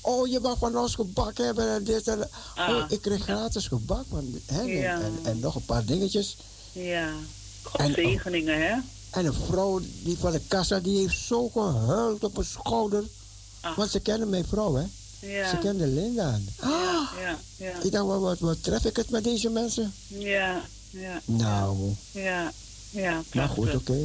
Oh, je mag van ons gebak hebben en dit en dat. Ah. Oh, ik kreeg gratis gebak van hen en, Ja. en, en nog een paar dingetjes. Ja. En- Godzegeningen, hè? En een vrouw die van de kassa, die heeft zo gehuild op haar schouder. Ah. Want ze kennen mijn vrouw, hè? Ja. Ze kende Linda. Ah, Ja, ja, ja. ik dacht, wat, wat, wat tref ik het met deze mensen? Ja, ja. Nou, Ja, ja. maar goed, oké.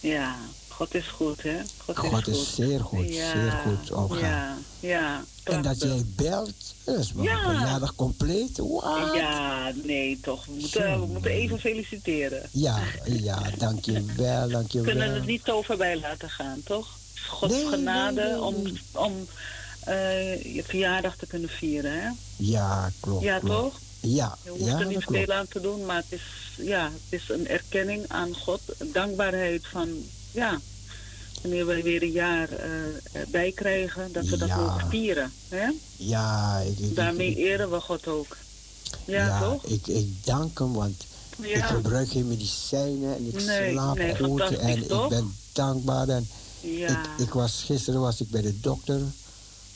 Ja, God is goed, hè? God, God is, is goed. zeer goed, zeer goed. Ja, ja. En dat jij belt, dat is wel Ja. een verjaardag compleet. Wat? Ja, nee, toch. We moeten, we moeten even feliciteren. Ja, ja, dankjewel, We dankjewel. kunnen het niet zo voorbij laten gaan, toch? Gods Nee, genade nee, om, nee. om eh, je verjaardag te kunnen vieren, hè? Ja, klopt. Ja, klopt. toch? Ja, Je hoeft ja, er niet veel aan te doen, maar het is, ja, het is een erkenning aan God. Dankbaarheid van, ja, wanneer we weer een jaar erbij krijgen, dat we dat Ja. mogen vieren. Hè? Ja, ik, ik, Daarmee ik, eren we God ook. Ja, ja, toch? ik, ik dank hem, want ik gebruik geen medicijnen en ik Nee, slaap nee, goed en toch? ik ben dankbaar. En ja, ik, ik was, gisteren was ik bij de dokter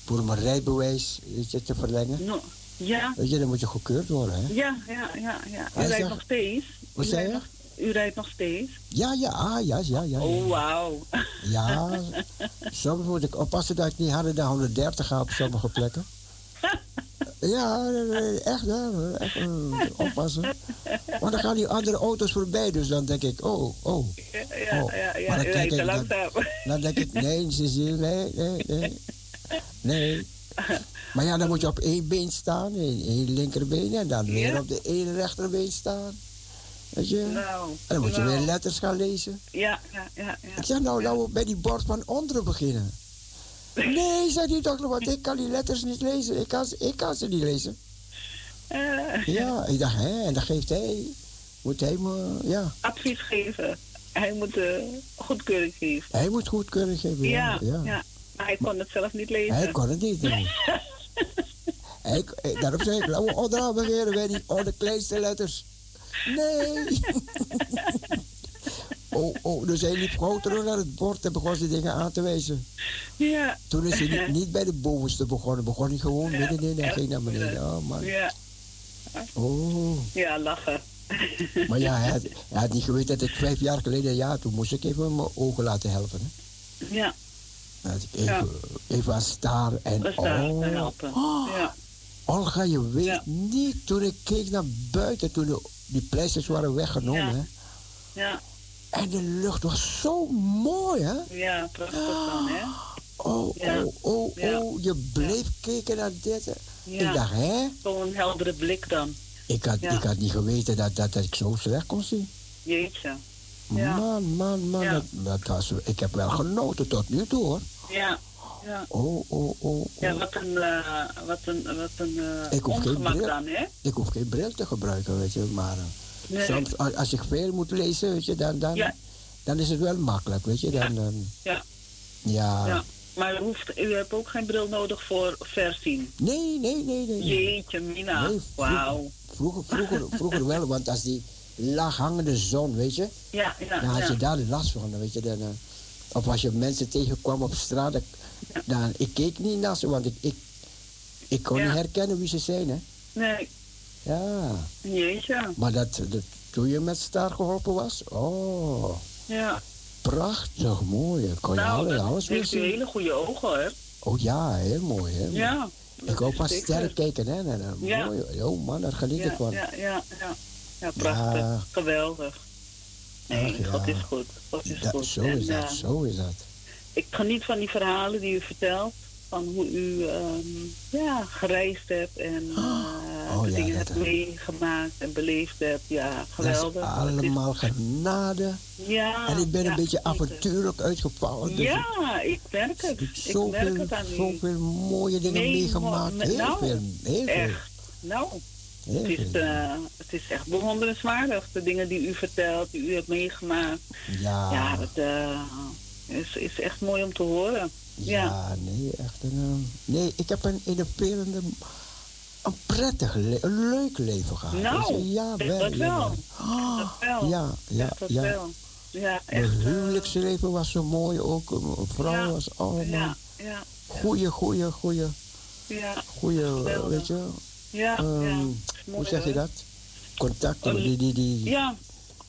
voor mijn rijbewijs weet je, te verlengen. No, ja, Weet je, dan moet je gekeurd worden, hè? ja, ja, ja, ja. U rijdt zegt- nog steeds? Wat U zei rijdt je? nog- U rijdt nog steeds? Ja, ja, ah, ja, ja, ja. Oh, ja. wauw. Ja, soms moet ik oppassen dat ik niet harder dan 130 ga op sommige plekken. Ja, nee, echt, hè, echt eh, oppassen. Want dan gaan die andere auto's voorbij, dus dan denk ik, oh, oh. Ja, ja, Oh, ja, ja. maar dan kijk ik, dan- denk ik, nee, Cecile, nee, nee, nee. Nee. Maar ja, dan moet je op één been staan, één, één linkerbeen, en dan weer Ja. op de ene rechterbeen staan. Weet je? Nou, En dan moet je nou. weer letters gaan lezen. Ja, ja, ja. ja. Ik zeg nou, laten we bij die bord van onderen beginnen. Nee, zei die dokter, want ik kan die letters niet lezen. Ik kan, ze- ik kan ze niet lezen. Eh, Ja, ik dacht, hè, en dan geeft hij, moet hij me, ja, advies geven. Hij moet eh, goedkeuring geven. hij moet goedkeuring geven. Ja, Ja, ja. Maar hij kon het zelf niet lezen. Hij kon het niet. hij, eh, daarom zei ik, laten we onderaan beginnen bij die oh, de kleinste letters. Nee. oh, oh, dus hij liep gewoon terug naar het bord en begon ze dingen aan te wijzen. Ja. Toen is hij niet, niet bij de bovenste begonnen, begon hij gewoon middenin en ging naar beneden. Oh man. Ja, Oh. ja, lachen. Maar ja, hij had, hij had niet geweten dat ik vijf jaar geleden, ja, toen moest ik even mijn ogen laten helpen. Hè. Ja, had ik even, Ja. even aan staar en we staan oh, helpen. oh, Ja, Olga, je weet niet, toen ik keek naar buiten, toen de, die pleisters waren weggenomen, Ja. hè. Ja, En de lucht was zo mooi, hè? ja, prachtig dan, hè? Oh, Ja. oh, oh, oh. Je bleef kijken naar dit. hè. Ja. Ik dacht, hè? Zo'n heldere blik dan. Ik had, ik had niet geweten dat, dat, dat ik zo slecht kon zien. Jeetje. Ja. Man, man, man. Dat, dat was, ik heb wel genoten tot nu toe, hoor. Ja, ja. Oh, oh, oh. Ja, wat een, eh, wat een, wat een eh, Ik hoef geen ongemak bril. dan, hè? Ik hoef geen bril te gebruiken, weet je. Maar eh, Nee. soms, als, ik veel moet lezen, weet je, dan, dan, Ja. dan is het wel makkelijk, weet je. Dan, dan- Ja, ja. ja. Maar u, hoeft, u hebt ook geen bril nodig voor verzien. Nee, nee, nee, nee. Jeetje, Mina. Nee, Wauw. Vroeger, vroeger, vroeger wel, want als die laaghangende zon, weet je, Ja, ja, dan had ja. je daar last van, weet je. Dan, eh, of als je mensen tegenkwam op straat, dan, dan- ik keek niet naar ze, want ik, ik, ik kon niet herkennen wie ze zijn, hè. Nee, Ja, jeetje. maar dat, dat, toen je met Star geholpen was, oh, Ja. prachtig mooi. Kon je Nou, alle- dat alles weer zien. hele goede ogen, hoor. Oh ja, heel mooi, hè. Ja. Ik ook zeker. sterren kijken, hè. En, eh, Ja. Mooi, oh man, daar geniet ik van. ja, ja, ja. Ja, prachtig. Ja. Geweldig. Nee, Ach, ja. God is goed. God is Dat- goed. zo En, is dat, eh, zo is dat. ik geniet van die verhalen die u vertelt. Van hoe u ehm, ja, gereisd hebt en eh, Oh, de ja, dingen dat- hebt meegemaakt en beleefd hebt. Ja, geweldig. Is allemaal genade. Ja, en ik ben ja, een beetje avontuurlijk uitgevallen. Dus Ja, ik merk het. Ik zoveel, merk het aan u. zoveel mooie dingen Nee, meegemaakt. Heel nou, veel, heel veel. Echt. Nou, Heel het is, eh, het is echt bewonderenswaardig. De dingen die u vertelt, die u hebt meegemaakt. Ja, Ja, dat eh, is, is echt mooi om te horen. Ja, ja, nee, echt een... eh, nee, ik heb een innoverende... Een prettig, een leuk leven gehad. Nou, ja, wel, dat wel. jawel. dat wel. Ja, ja, dat ja. wel. Ja, echt. eh, huwelijksleven was zo mooi ook. Mijn vrouw Ja, was allemaal... ja, ja, Goeie, goeie, goeie, ja, goeie, eh, Geweldig. weet je... ja, ehm, ja. hoe zeg je dat? Contacten, Een- die, die, die... Ja,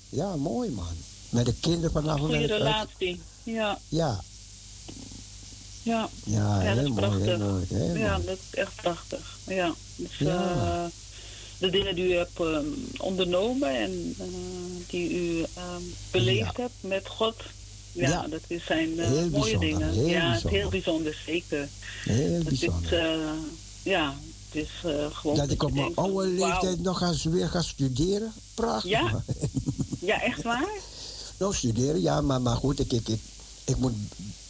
Ja, mooi man. Met de kinderen vanavond. goede het uit- relatie. Ja, Ja, ja. ja, Ja, dat is mooi, prachtig. mooi. Ja, dat is echt prachtig. Ja, dus eh, de dingen die u hebt ehm, ondernomen en eh, die u ehm, beleefd hebt met God. Ja, Ja. dat is zijn eh, mooie bijzonder, dingen. heel ja, bijzonder. heel bijzonder, zeker. Heel Dat is, bijzonder. eh, ja, het is eh, gewoon... Dat ik op mijn oude leeftijd nog eens weer ga studeren. Prachtig. Ja? Ja, echt waar? nou, studeren, ja, maar, maar goed, ik, ik, ik, ik moet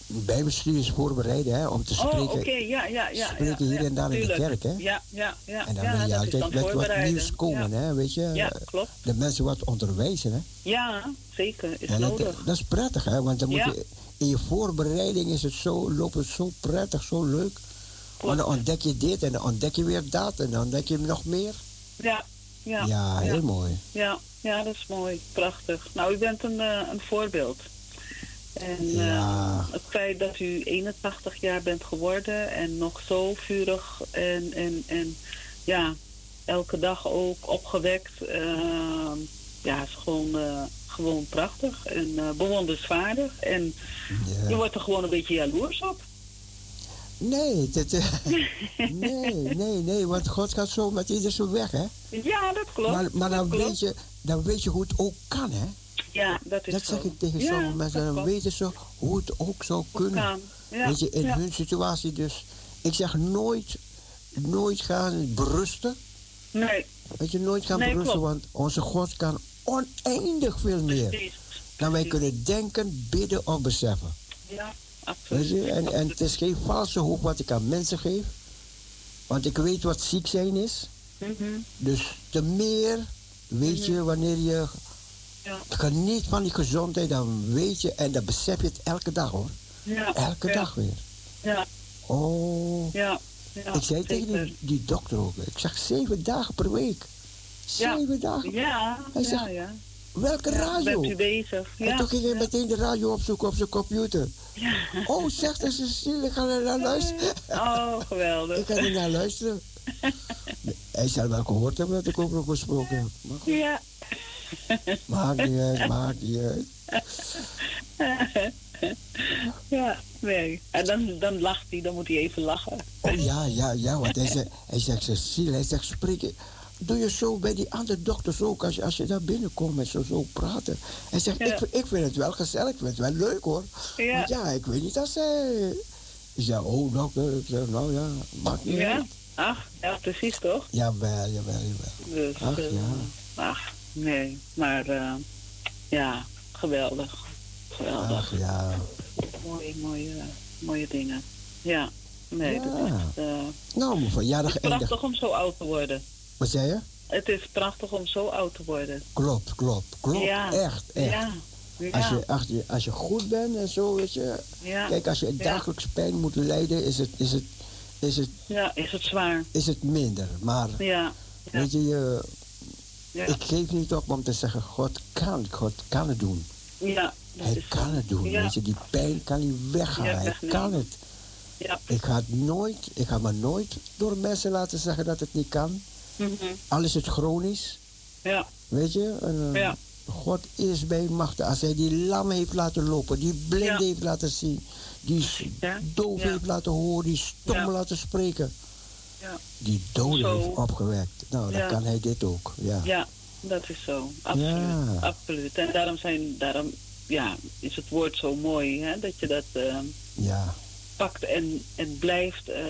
bijbelstudies voorbereiden hè, om te Oh, spreken. oké, ja, ja, ja. spreken hier en daar in de kerk, hè? Ja, ja, ja. En dan ja, wil je altijd met wat nieuws komen, hè, weet je. Ja, klopt. De mensen wat onderwijzen, hè. Ja, zeker, is En dat, nodig. dat is prettig, hè, want dan moet je, in je voorbereiding is het zo, loopt het zo prettig, zo leuk. Want dan ontdek je dit en dan ontdek je weer dat en dan ontdek je nog meer. Ja, ja. Ja, heel mooi. Ja, ja, dat is mooi. Prachtig. Nou, u bent een, eh, een voorbeeld. En Ja. eh, het feit dat u 81 jaar bent geworden en nog zo vurig en, en, en ja, elke dag ook opgewekt. eh, ja, is gewoon, eh, gewoon prachtig en eh bewonderenswaardig. En je wordt er gewoon een beetje jaloers op. Nee, dit, eh, nee, nee, nee, want God gaat zo met ieder zijn weg, hè. Ja, dat klopt. Maar, maar dan, dat klopt. weet je, dan weet je hoe het ook kan, hè. Ja, dat is Dat zo. zeg ik tegen Ja, sommige mensen, dat dan weten ze hoe het ook zou kunnen. Ja, Weet je, in ja. hun situatie dus. Ik zeg nooit, nooit gaan berusten. Nee, Weet je, nooit gaan Nee, berusten, klopt. want onze God kan oneindig veel meer. precies. Dan wij kunnen denken, bidden of beseffen. Ja, Weet absoluut. je, en, en het is geen valse hoop wat ik aan mensen geef. Want ik weet wat ziek zijn is. Mhm. Dus te meer weet je wanneer je Ja. geniet van die gezondheid, dan weet je en dan besef je het elke dag hoor. Ja, Elke ja, dag weer. Ja, Oh. ja. ja ik zei tegen die, die dokter ook, ik zeg zeven dagen per week. Zeven dagen. Ja, Hij ja, zegt, ja. Welke radio? Bent u bezig? Ja. En toen ging hij meteen de radio opzoeken op zijn computer. Ja. Oh, zegt hij, Cecile, ik ga er naar luisteren. Oh, geweldig. Ik ga er naar luisteren. Hij zal wel gehoord hebben dat ik ook nog gesproken heb. Ja. maakt niet uit, maakt niet uit. ja, nee. En dan, dan lacht hij, dan moet hij even lachen. Oh ja, ja, ja, want hij zegt, hij zegt Cecile, hij zegt spreken. Doe je zo bij die andere dokters ook, als je, als je daar binnenkomt en zo, zo praten. Hij zegt, Ja. ik, ik vind het wel gezellig, ik vind het wel leuk hoor. Ja. Ja, ik weet niet als zij... Ik zeg, oh dokter, ik zeg, nou ja, maakt niet Ja, uit. ach, ja, precies toch? Jawel, jawel, jawel. Dus, Ach, eh, ja. ach, nee. Maar eh, ja, geweldig. Geweldig. Ach ja. Mooie, mooie, mooie dingen. Ja, nee, Ja. dat is echt, eh, Nou, mijn verjaardag het is prachtig om zo oud te worden. Wat zei je? Het is prachtig om zo oud te worden. Klopt, klopt, klopt. Ja. Echt, echt. Ja. Als, je, als, je, als je goed bent en zo, weet je. Ja. Kijk, als je dagelijks pijn moet lijden, is het, is het, is het, ja, is het zwaar. is het minder. Maar Ja. Ja. weet je, je Ja. ik geef niet op om te zeggen, God kan, God kan het doen. Ja, dat Hij is kan het doen. Ja. Weet je, die pijn kan hij weghalen. Ja, hij kan het. Ja. Ik ga het nooit, ik ga me nooit door mensen laten zeggen dat het niet kan. Mhm. Al is het chronisch, Ja. weet je. En, eh, Ja. God is bij machten. Als hij die lam heeft laten lopen, die blind heeft laten zien, die doof heeft laten horen, die stom laten spreken, Ja. die doden Zo. heeft opgewekt. Nou, dan Ja. kan hij dit ook. Ja. Ja, dat is zo. Absoluut. Ja. Absoluut. En daarom, zijn, daarom ja, is het woord zo mooi, hè, dat je dat eh, Ja. pakt en, en blijft, eh,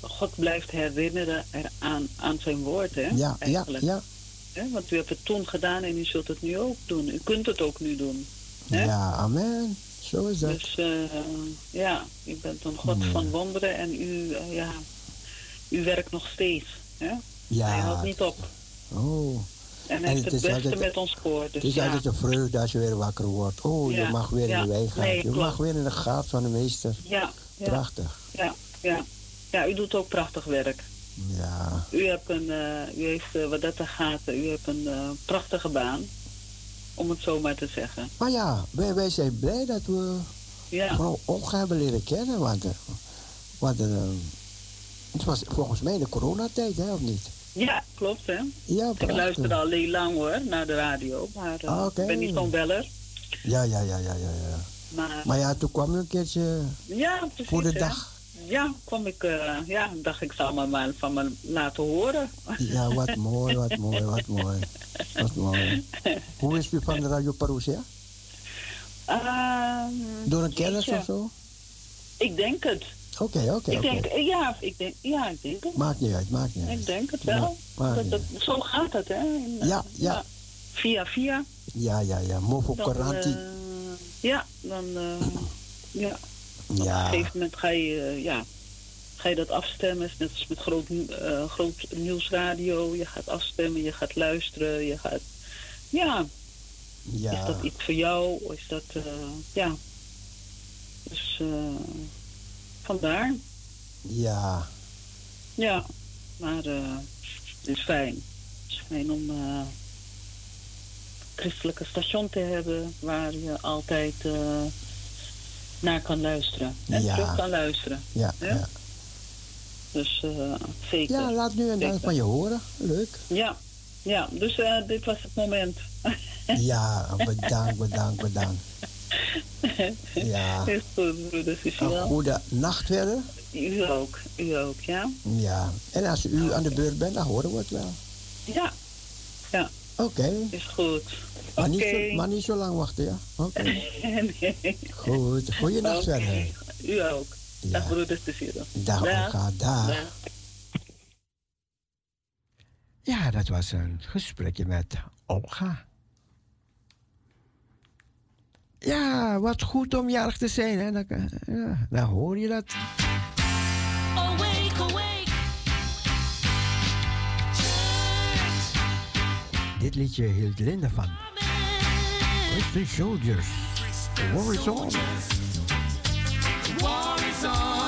God blijft herinneren eraan aan zijn woord, hè? Ja, ja, eigenlijk. ja. Hè, Want u hebt het toen gedaan en u zult het nu ook doen. U kunt het ook nu doen. Hè? Ja, amen. Zo is dat. Dus eh, ja, u bent een God Ja. van wonderen en u, eh, ja, u werkt nog steeds. Hè? Ja. Hij houdt niet op. Oh. En En hij heeft het het beste altijd- met ons voor. Dus Het is ja. altijd een vreugde als je weer wakker wordt. Oh, Ja, je mag weer in de wijngaard. Nee, je klopt. mag weer in de gaat van de meester. Ja, ja, Prachtig. ja, ja. Ja, u doet ook prachtig werk. Ja. U hebt een, eh, u heeft, eh, wat dat gaat, eh, u hebt een eh, prachtige baan. Om het zo maar te zeggen. Maar ja, wij, wij zijn blij dat we Ja, mevrouw Olga hebben leren kennen. Want, want het was volgens mij de coronatijd, hè, of niet? ja klopt hè. Ja, Ik luister al heel lang hoor, naar de radio. Maar eh, Ah, ik ben niet zo'n beller. Ja, ja, ja, ja, ja, ja. Maar, Maar ja, toen kwam je een keertje ja, precies. voor de hè. dag. Ja, kwam ik, eh, ja, dacht ik zal me maar van me laten horen. Ja, wat mooi, wat mooi, wat mooi. Wat mooi. Hoe is u van de Radio Parousia? Ehm, Door een kennis of zo? Ik denk het. Oké, oké, ik oké. denk, ja, ik denk, ja, ik denk het. Maakt niet uit, maakt niet uit. Ik denk het wel. Dat, dat, zo gaat het, hè? In, eh, Ja, ja. Via, via. Ja, ja, ja. Mofo Karanti. eh, ja, dan, eh, ja. Op een Ja, gegeven moment ga je, eh, ja, ga je dat afstemmen. Is Net als met groot, eh, groot nieuwsradio. Je gaat afstemmen, je gaat luisteren, je gaat... Ja, is ja. dat iets voor jou? Of is dat, eh, ja. Dus eh, vandaar. Ja, Ja, maar eh, het is fijn. Het is fijn om eh, een christelijke station te hebben waar je altijd eh, naar kan luisteren. En Ja. terug kan luisteren. ja, Ja? ja. Dus eh, zeker. Ja, laat nu en dan van je horen. Leuk. Ja, ja dus eh, dit was het moment. Ja, bedankt, bedankt, bedankt. Ja. Is goed, broeder Een Cecile. goede nacht verder. U ook, u ook, ja? Ja. En als u aan de beurt bent, dan horen we het wel. Ja, ja, Oké. is goed. Maar, niet Oké. zo- maar niet zo lang wachten, ja? Oké. nee. Goed. Goeie nacht Oké. verder. U ook. Dag Ja. broeder Cecile. Dag, Olga. Dag. Dag. Ja, dat was een gesprekje met Olga. Ja, wat goed om jarig te zijn, hè? Dan, ja, dan hoor je dat. Awake, awake. Dit liedje hield Linda van. Christian Soldiers. The war is on. War is on.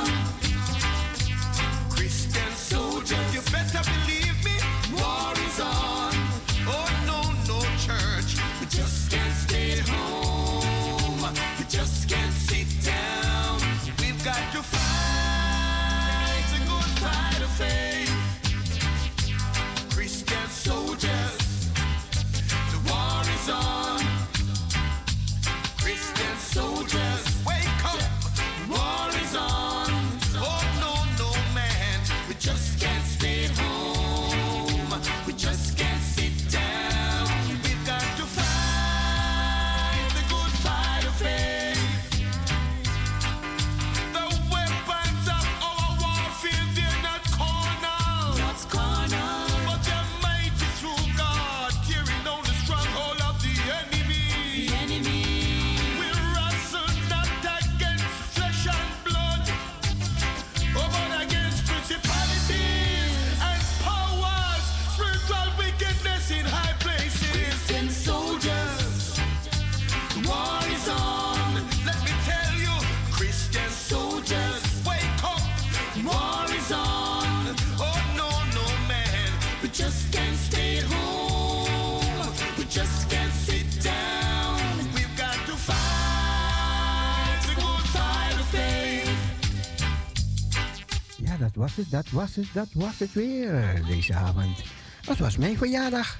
Was het, dat was het, dat was het weer deze avond. Het was mijn verjaardag.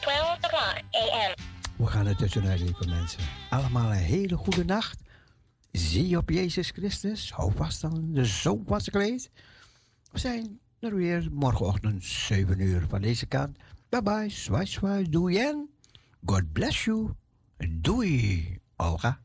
12 o'clock a.m. We gaan er tussenuit, lieve mensen. Allemaal een hele goede nacht. Zie op Jezus Christus. Hou vast aan de zoon van zijn kleed. We zijn er weer morgenochtend 7 uur van deze kant. Bye bye, zwaai zwaai, doei en God bless you. Doei, Olga.